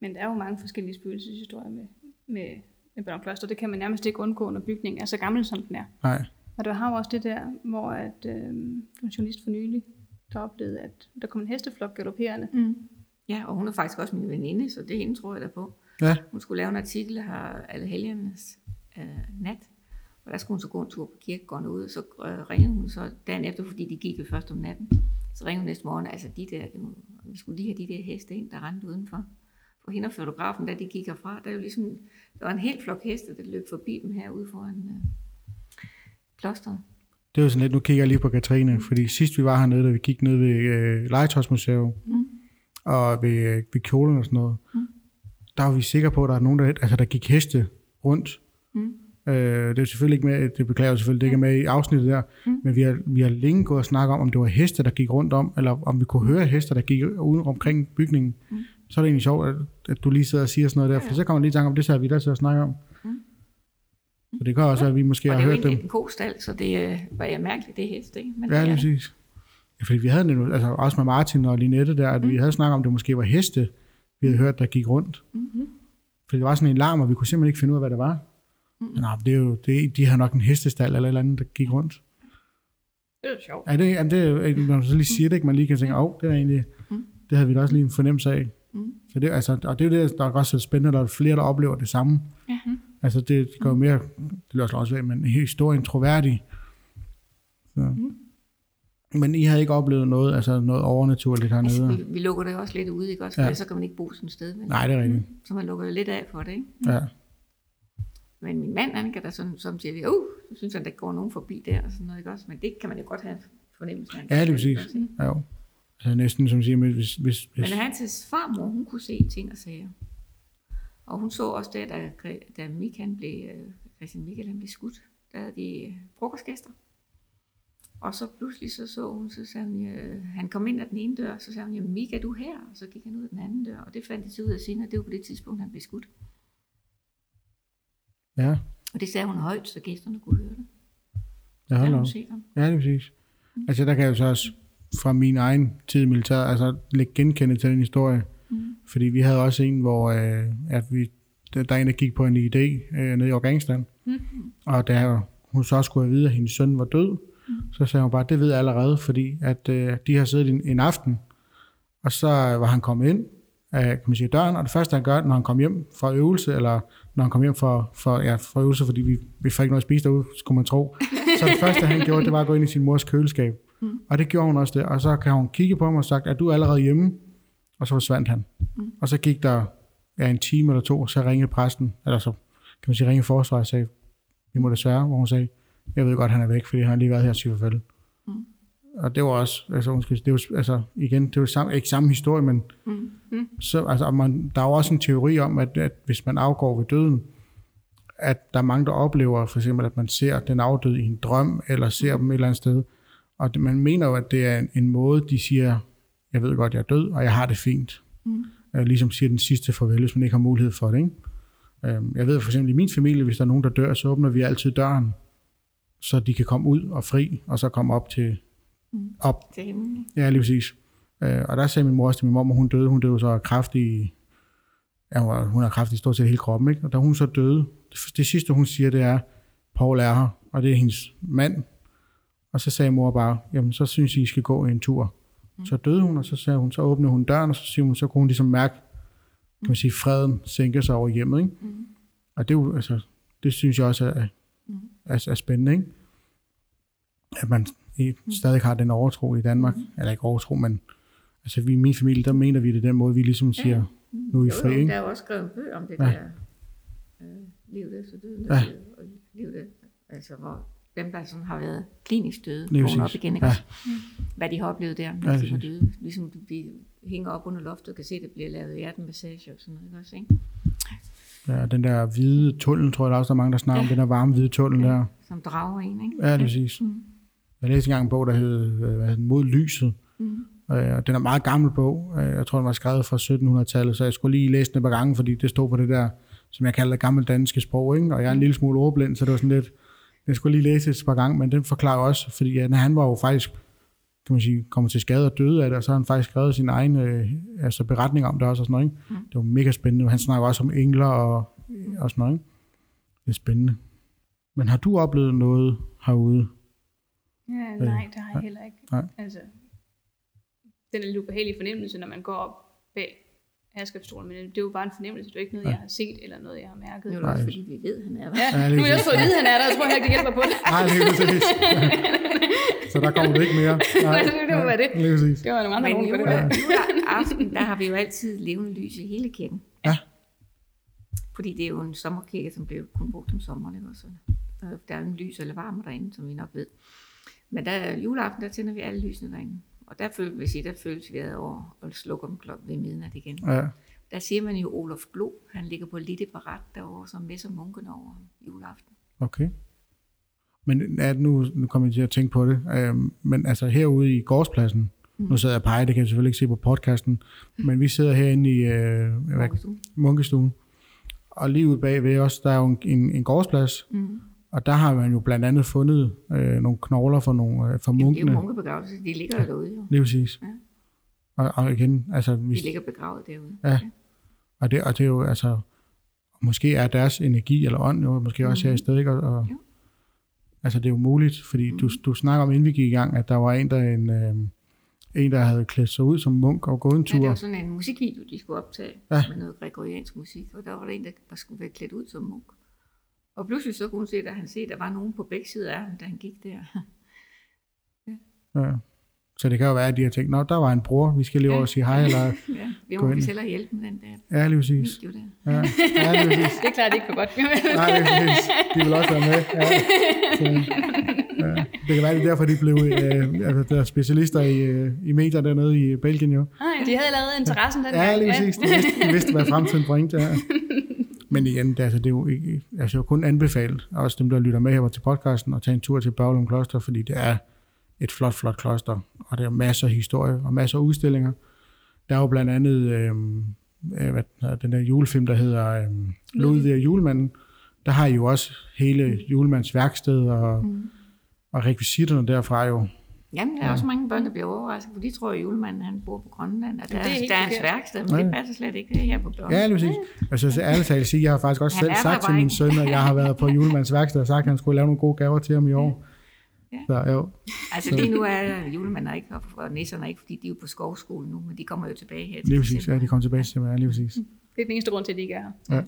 Men der er jo mange forskellige spøgelseshistorier med, med, med Børn Kloster. Det kan man nærmest ikke undgå, når bygningen er så gammel, som den er. Nej, Og der har jo også det der, hvor at, øh, en journalist for nylig, der oplevede, at der kom en hesteflok galopperende. Mm. Ja, og hun er faktisk også min veninde, så det er hende, tror jeg da på. ja, Hun skulle lave en artikel her alle helgernes øh, nat, og der skulle hun så gå en tur på kirkegården ud, og så øh, ringede hun så dagen efter, fordi de gik jo først om natten. Så ringede hun næste morgen, altså de der, var- vi skulle lige have de der heste ind, der rendte udenfor. For hende og fotografen, da de gik herfra, der er jo ligesom, der var en helt flok heste, der løb forbi dem herude foran øh, klosteret. det jo sådan lidt, nu kigger jeg lige på Katrine, fordi sidst vi var hernede, da vi gik ned ved øh, Legetøjsmuseet, Mm. Og ved, øh, ved kjolen og sådan noget, Mm. der var vi sikre på, at der er nogen, der, altså, der gik heste rundt. Mm. Øh, det er selvfølgelig ikke med, det beklager jeg selvfølgelig, det ikke er med i afsnittet der, Mm. men vi har, vi har længe gået og snakket om, om det var heste, der gik rundt om, eller om vi kunne høre heste, der gik uden omkring bygningen. Mm. Så er det egentlig sjovt, at, at du lige sidder og siger sådan noget der, for så kommer man lige i tanke om, det så vi der til at snakke om. Mm. Så det kan også være, at vi måske har det er jo hørt dem. en god stald, så det øh, var jeg mærkeligt, det heste, ikke? Men Ja, det er det. præcis. Ja, fordi vi havde det, altså også med Martin og Linette der, at mm. vi havde snakket om, det måske var heste, vi havde hørt, der gik rundt. Mhm. Fordi det var sådan en larm, og vi kunne simpelthen ikke finde ud af, hvad det var. Mm. Men nej, det er jo, det, de har nok en hestestald eller et eller andet, der gik rundt. Det er jo sjovt. Ja, det, jamen, det når du så lige siger det, ikke, man lige kan tænke, åh, oh, det er egentlig, Mm. det havde vi da også lige en fornemmelse af. Mm. Så det, altså, og det er jo det, der er også så spændende, at der er flere, der oplever det samme. Ja. Altså, det, det gør jo mere, det lyder også af, men historien troværdig. Så. Mm. Men I havde ikke oplevet noget, altså noget overnaturligt hernede? Altså, vi, vi lukker det også lidt ud, ikke også? Ja. Ja. Så kan man ikke bo sådan et sted. Vel? Nej, det er rigtigt. Så man lukker jo lidt af for det, ikke? Ja. Men min mand, han kan da sådan, som siger, uh, så synes han, der går nogen forbi der, og sådan noget, ikke også? Men det kan man jo godt have fornemmelsen af. Ja, det er præcis. Ja, jo. Altså næsten som siger, men hvis, hvis, hvis Men hans farmor, hun kunne se ting og sager. Og hun så også det, da, da Michael blev, øh, Christian Michael han blev skudt. Der havde de øh, frokostgæster. Og så pludselig så så hun, så sagde hun, øh, han kom ind ad den ene dør, så sagde hun, jamen Mika, du her? Og så gik han ud af den anden dør, og det fandt de så ud af senere, det var på det tidspunkt, han blev skudt. ja, Og det sagde hun højt, så gæsterne kunne høre det. Ja, Der hold op. Ja, det er præcis. Altså, der kan jeg jo så også fra min egen tid i militæret, altså lægge genkende til den historie. Mm. Fordi vi havde også en, hvor øh, at vi, der der er en, der gik på en idé øh, nede i Afghanistan. Mm. Og da hun så skulle have vide, at hendes søn var død, mm. Så sagde hun bare, det ved jeg allerede, fordi at øh, de har siddet en, en aften, og så var han kommet ind af kan man sige, døren, og det første, han gør, når han kom hjem fra øvelse, eller når han kom hjem fra, for, ja, fra øvelse, fordi vi, vi fik ikke noget at spise derude, skulle man tro. Så det første, han gjorde, det var at gå ind i sin mors køleskab. Mm. Og det gjorde hun også det. Og så kan hun kigge på ham og sagt, er du allerede hjemme? Og så forsvandt han. Mm. Og så gik der ja, en time eller to, så ringede præsten, eller så kan man sige, ringede forsvaret og sagde, vi må desværre, hvor hun sagde, jeg ved godt, han er væk, fordi han har lige været her og sige farvel. Mm. Og det var også, altså, undskyld, det var, altså igen, det var samme, ikke samme historie, men Mm. så, altså, man, der er jo også en teori om, at, at hvis man afgår ved døden, at der er mange, der oplever for eksempel, at man ser den afdøde i en drøm, eller ser dem et eller andet sted. Og det, man mener jo, at det er en, en måde, de siger, jeg ved godt, jeg er død, og jeg har det fint. Mm. Øh, ligesom siger den sidste farvel, hvis man ikke har mulighed for det. Ikke? Øh, jeg ved for eksempel i min familie, hvis der er nogen, der dør, så åbner vi altid døren, så de kan komme ud og fri, og så komme op til, Mm. op Til himlen. Ja, lige præcis. Øh, og der sagde min mor også til min mor, at hun døde. Hun døde så af kræft i... Ja, hun har- hun har kræft i stort set hele kroppen, ikke? Og da hun så døde, det, det sidste hun siger, det er, Paul er her, og det er hendes mand. Og så sagde mor bare, jamen så synes I, I skal gå en tur. Så døde hun, og så sagde hun, så åbnede hun døren, og så siger hun, så kunne hun ligesom mærke, kan man sige, freden sænke sig over hjemmet, ikke? Mm. Og det, altså, det synes jeg også er, Mm. Er, er spændende, ikke? At man stadig har den overtro i Danmark. Mm. Eller ikke overtro, men altså vi i min familie, der mener vi det den måde, vi ligesom siger, nu er I Jo, fri, jo, ikke? Der er jo også skrevet en bøg om det Ja. ja. der øh, livet efter døden. Ja. Ja. Og livet, altså hvor dem, der sådan har været klinisk døde, vågner op igen, ikke? Ja. Hvad de har oplevet der, Ja, når de var døde. Ligesom vi hænger op under loftet og kan se, at det bliver lavet hjertemassage og sådan noget, ikke også, ikke? Ja, den der hvide tunnel, tror jeg der er også, der er mange, der snakker om, den der varme hvide tunnel der. Som drager en, ikke? Ja, det er præcis. Mm. Jeg læste engang en bog, der hed øh, hvad hed Mod lyset. Mm. Øh, Og den er en meget gammel bog. Øh, Jeg tror, den var skrevet fra 1700-tallet, så jeg skulle lige læse den et par gange, fordi det stod på det der, som jeg kalder det gamle danske sprog, ikke? og jeg er en lille smule ordblind, så det var sådan lidt, jeg skulle lige læse det et par gange, men den forklarer også, fordi ja, han var jo faktisk, kan man sige, kommet til skade og døde af det, og så har han faktisk skrevet sin egen øh, altså beretning om det også og sådan noget. Ikke? Mm. Det var mega spændende. Han snakker også om engler og, og sådan noget. Ikke? Det er spændende. Men har du oplevet noget herude? Ja, nej, det har jeg heller ikke. Nej. Altså, den er lidt ubehagelig fornemmelse, når man går op bag herskabsstolen, men det er jo bare en fornemmelse, det er jo ikke noget, Ja. jeg har set, eller noget, jeg har mærket. Nu er det Nej. også, fordi vi ved, at han er der. Ja, Ja, nu har jeg også fået at vide, han er der, og så tror jeg, at det hjælper på det. Nej, lige præcis. så der kommer du ikke mere. Nej, det må være det. Lige præcis. Det var nogle andre nogen på det der. juleaften, der har vi jo altid levende lys i hele kirken. Ja. Fordi det er jo en sommerkirke, som bliver kun brugt om sommeren. Ikke? også? Der er- Der er jo en lys eller varme derinde, som vi nok ved. Men der juleaften, der tænder vi alle lysene derinde. Og der føles, vil sige, der føles vi ad over og slukker dem klokken ved midnat igen. Ja. Der siger man jo Olof Glo, han ligger på Litte Barat derovre, som messer munken over juleaften. Okay. Men ja, nu, nu kommer jeg til at tænke på det. Øhm, men altså herude i gårdspladsen, mm. nu sidder jeg og peger, det kan jeg selvfølgelig ikke se på podcasten, men vi sidder herinde i øh, hvad, Vuggestuen. munkestuen, og lige ude bagved os, der er jo en, en, en gårdsplads, Mm. Og der har man jo blandt andet fundet øh, nogle knogler for, nogle, øh, for Jamen, det er munkene. jo munkebegravelse, de ligger jo derude jo. Lige præcis. Ja. Og, og igen, altså, De hvis, ligger begravet derude. Ja. og, det, og det er jo, altså, måske er deres energi eller ånd jo måske også her i stedet, ikke? Og, og, Jo. altså, det er jo muligt, fordi du, du snakker om, inden vi gik i gang, at der var en, der, en, øh, en, der havde klædt sig ud som munk og gået en Ja, det tur. var sådan en musikvideo, de skulle optage Ja. ja. med noget gregoriansk musik, og der var der en, der skulle være klædt ud som munk. Og pludselig så kunne hun se, at han se, at der var nogen på begge sider af ham, da han gik der. Ja. Så det kan jo være, at de har tænkt, nå, der var en bror, vi skal lige over og sige hej, eller, ja, vi må vist hellere hjælpe med den der ja, lige præcis. Ja, ja lige præcis. Det klarer de ikke for godt. Nej, lige præcis. De vil også være med. Ja. Så, ja. Det kan være, det er derfor, de blev øh, altså, der er specialister i, øh, i medier dernede i Belgien jo. Nej, de havde allerede interessen den Ja, lige præcis. De vidste, de vidste hvad fremtiden bringte. Ja. Men igen, det, altså, det er jo, ikke, altså, jo kun anbefalet, også dem, der lytter med her til podcasten, at tage en tur til Børglum Kloster, fordi det er et flot, flot kloster, og der er masser af historie og masser af udstillinger. Der er jo blandt andet øh, øh, hvad, den den der julefilm, der hedder øh, Ludvig og julemanden. Der har I jo også hele julemands værksted og, mm. og rekvisitterne derfra jo. Jamen, der er også mange børn, der bliver overrasket, for de tror, at julemanden han bor på Grønland, og der, det er er, der er hans værksted, men det passer slet ikke. Det er her på Blom. Ja, lige præcis. Altså, så ærligt talt sige, jeg har faktisk også Han selv sagt til min søn, at jeg har været på julemandens værksted og sagt, at han skulle lave nogle gode gaver til ham i år. Ja. Så jo, Altså lige nu er julemanden ikke, og- nisserne ikke, fordi de er jo på skovskole nu, men de kommer jo tilbage her til lige præcis. Ja, de kommer tilbage til mig. Ja, lige præcis. Det er den eneste grund til, at de ikke er her.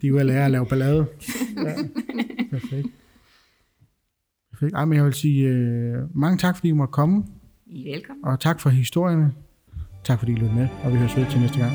De er jo at lære at lave ballade. Ja. Perfekt. Perfekt. Ej, men jeg vil sige uh, mange tak, fordi I måtte komme, I er velkommen. og tak for historierne. Tak fordi I lyttede med, og vi høres ved til næste gang.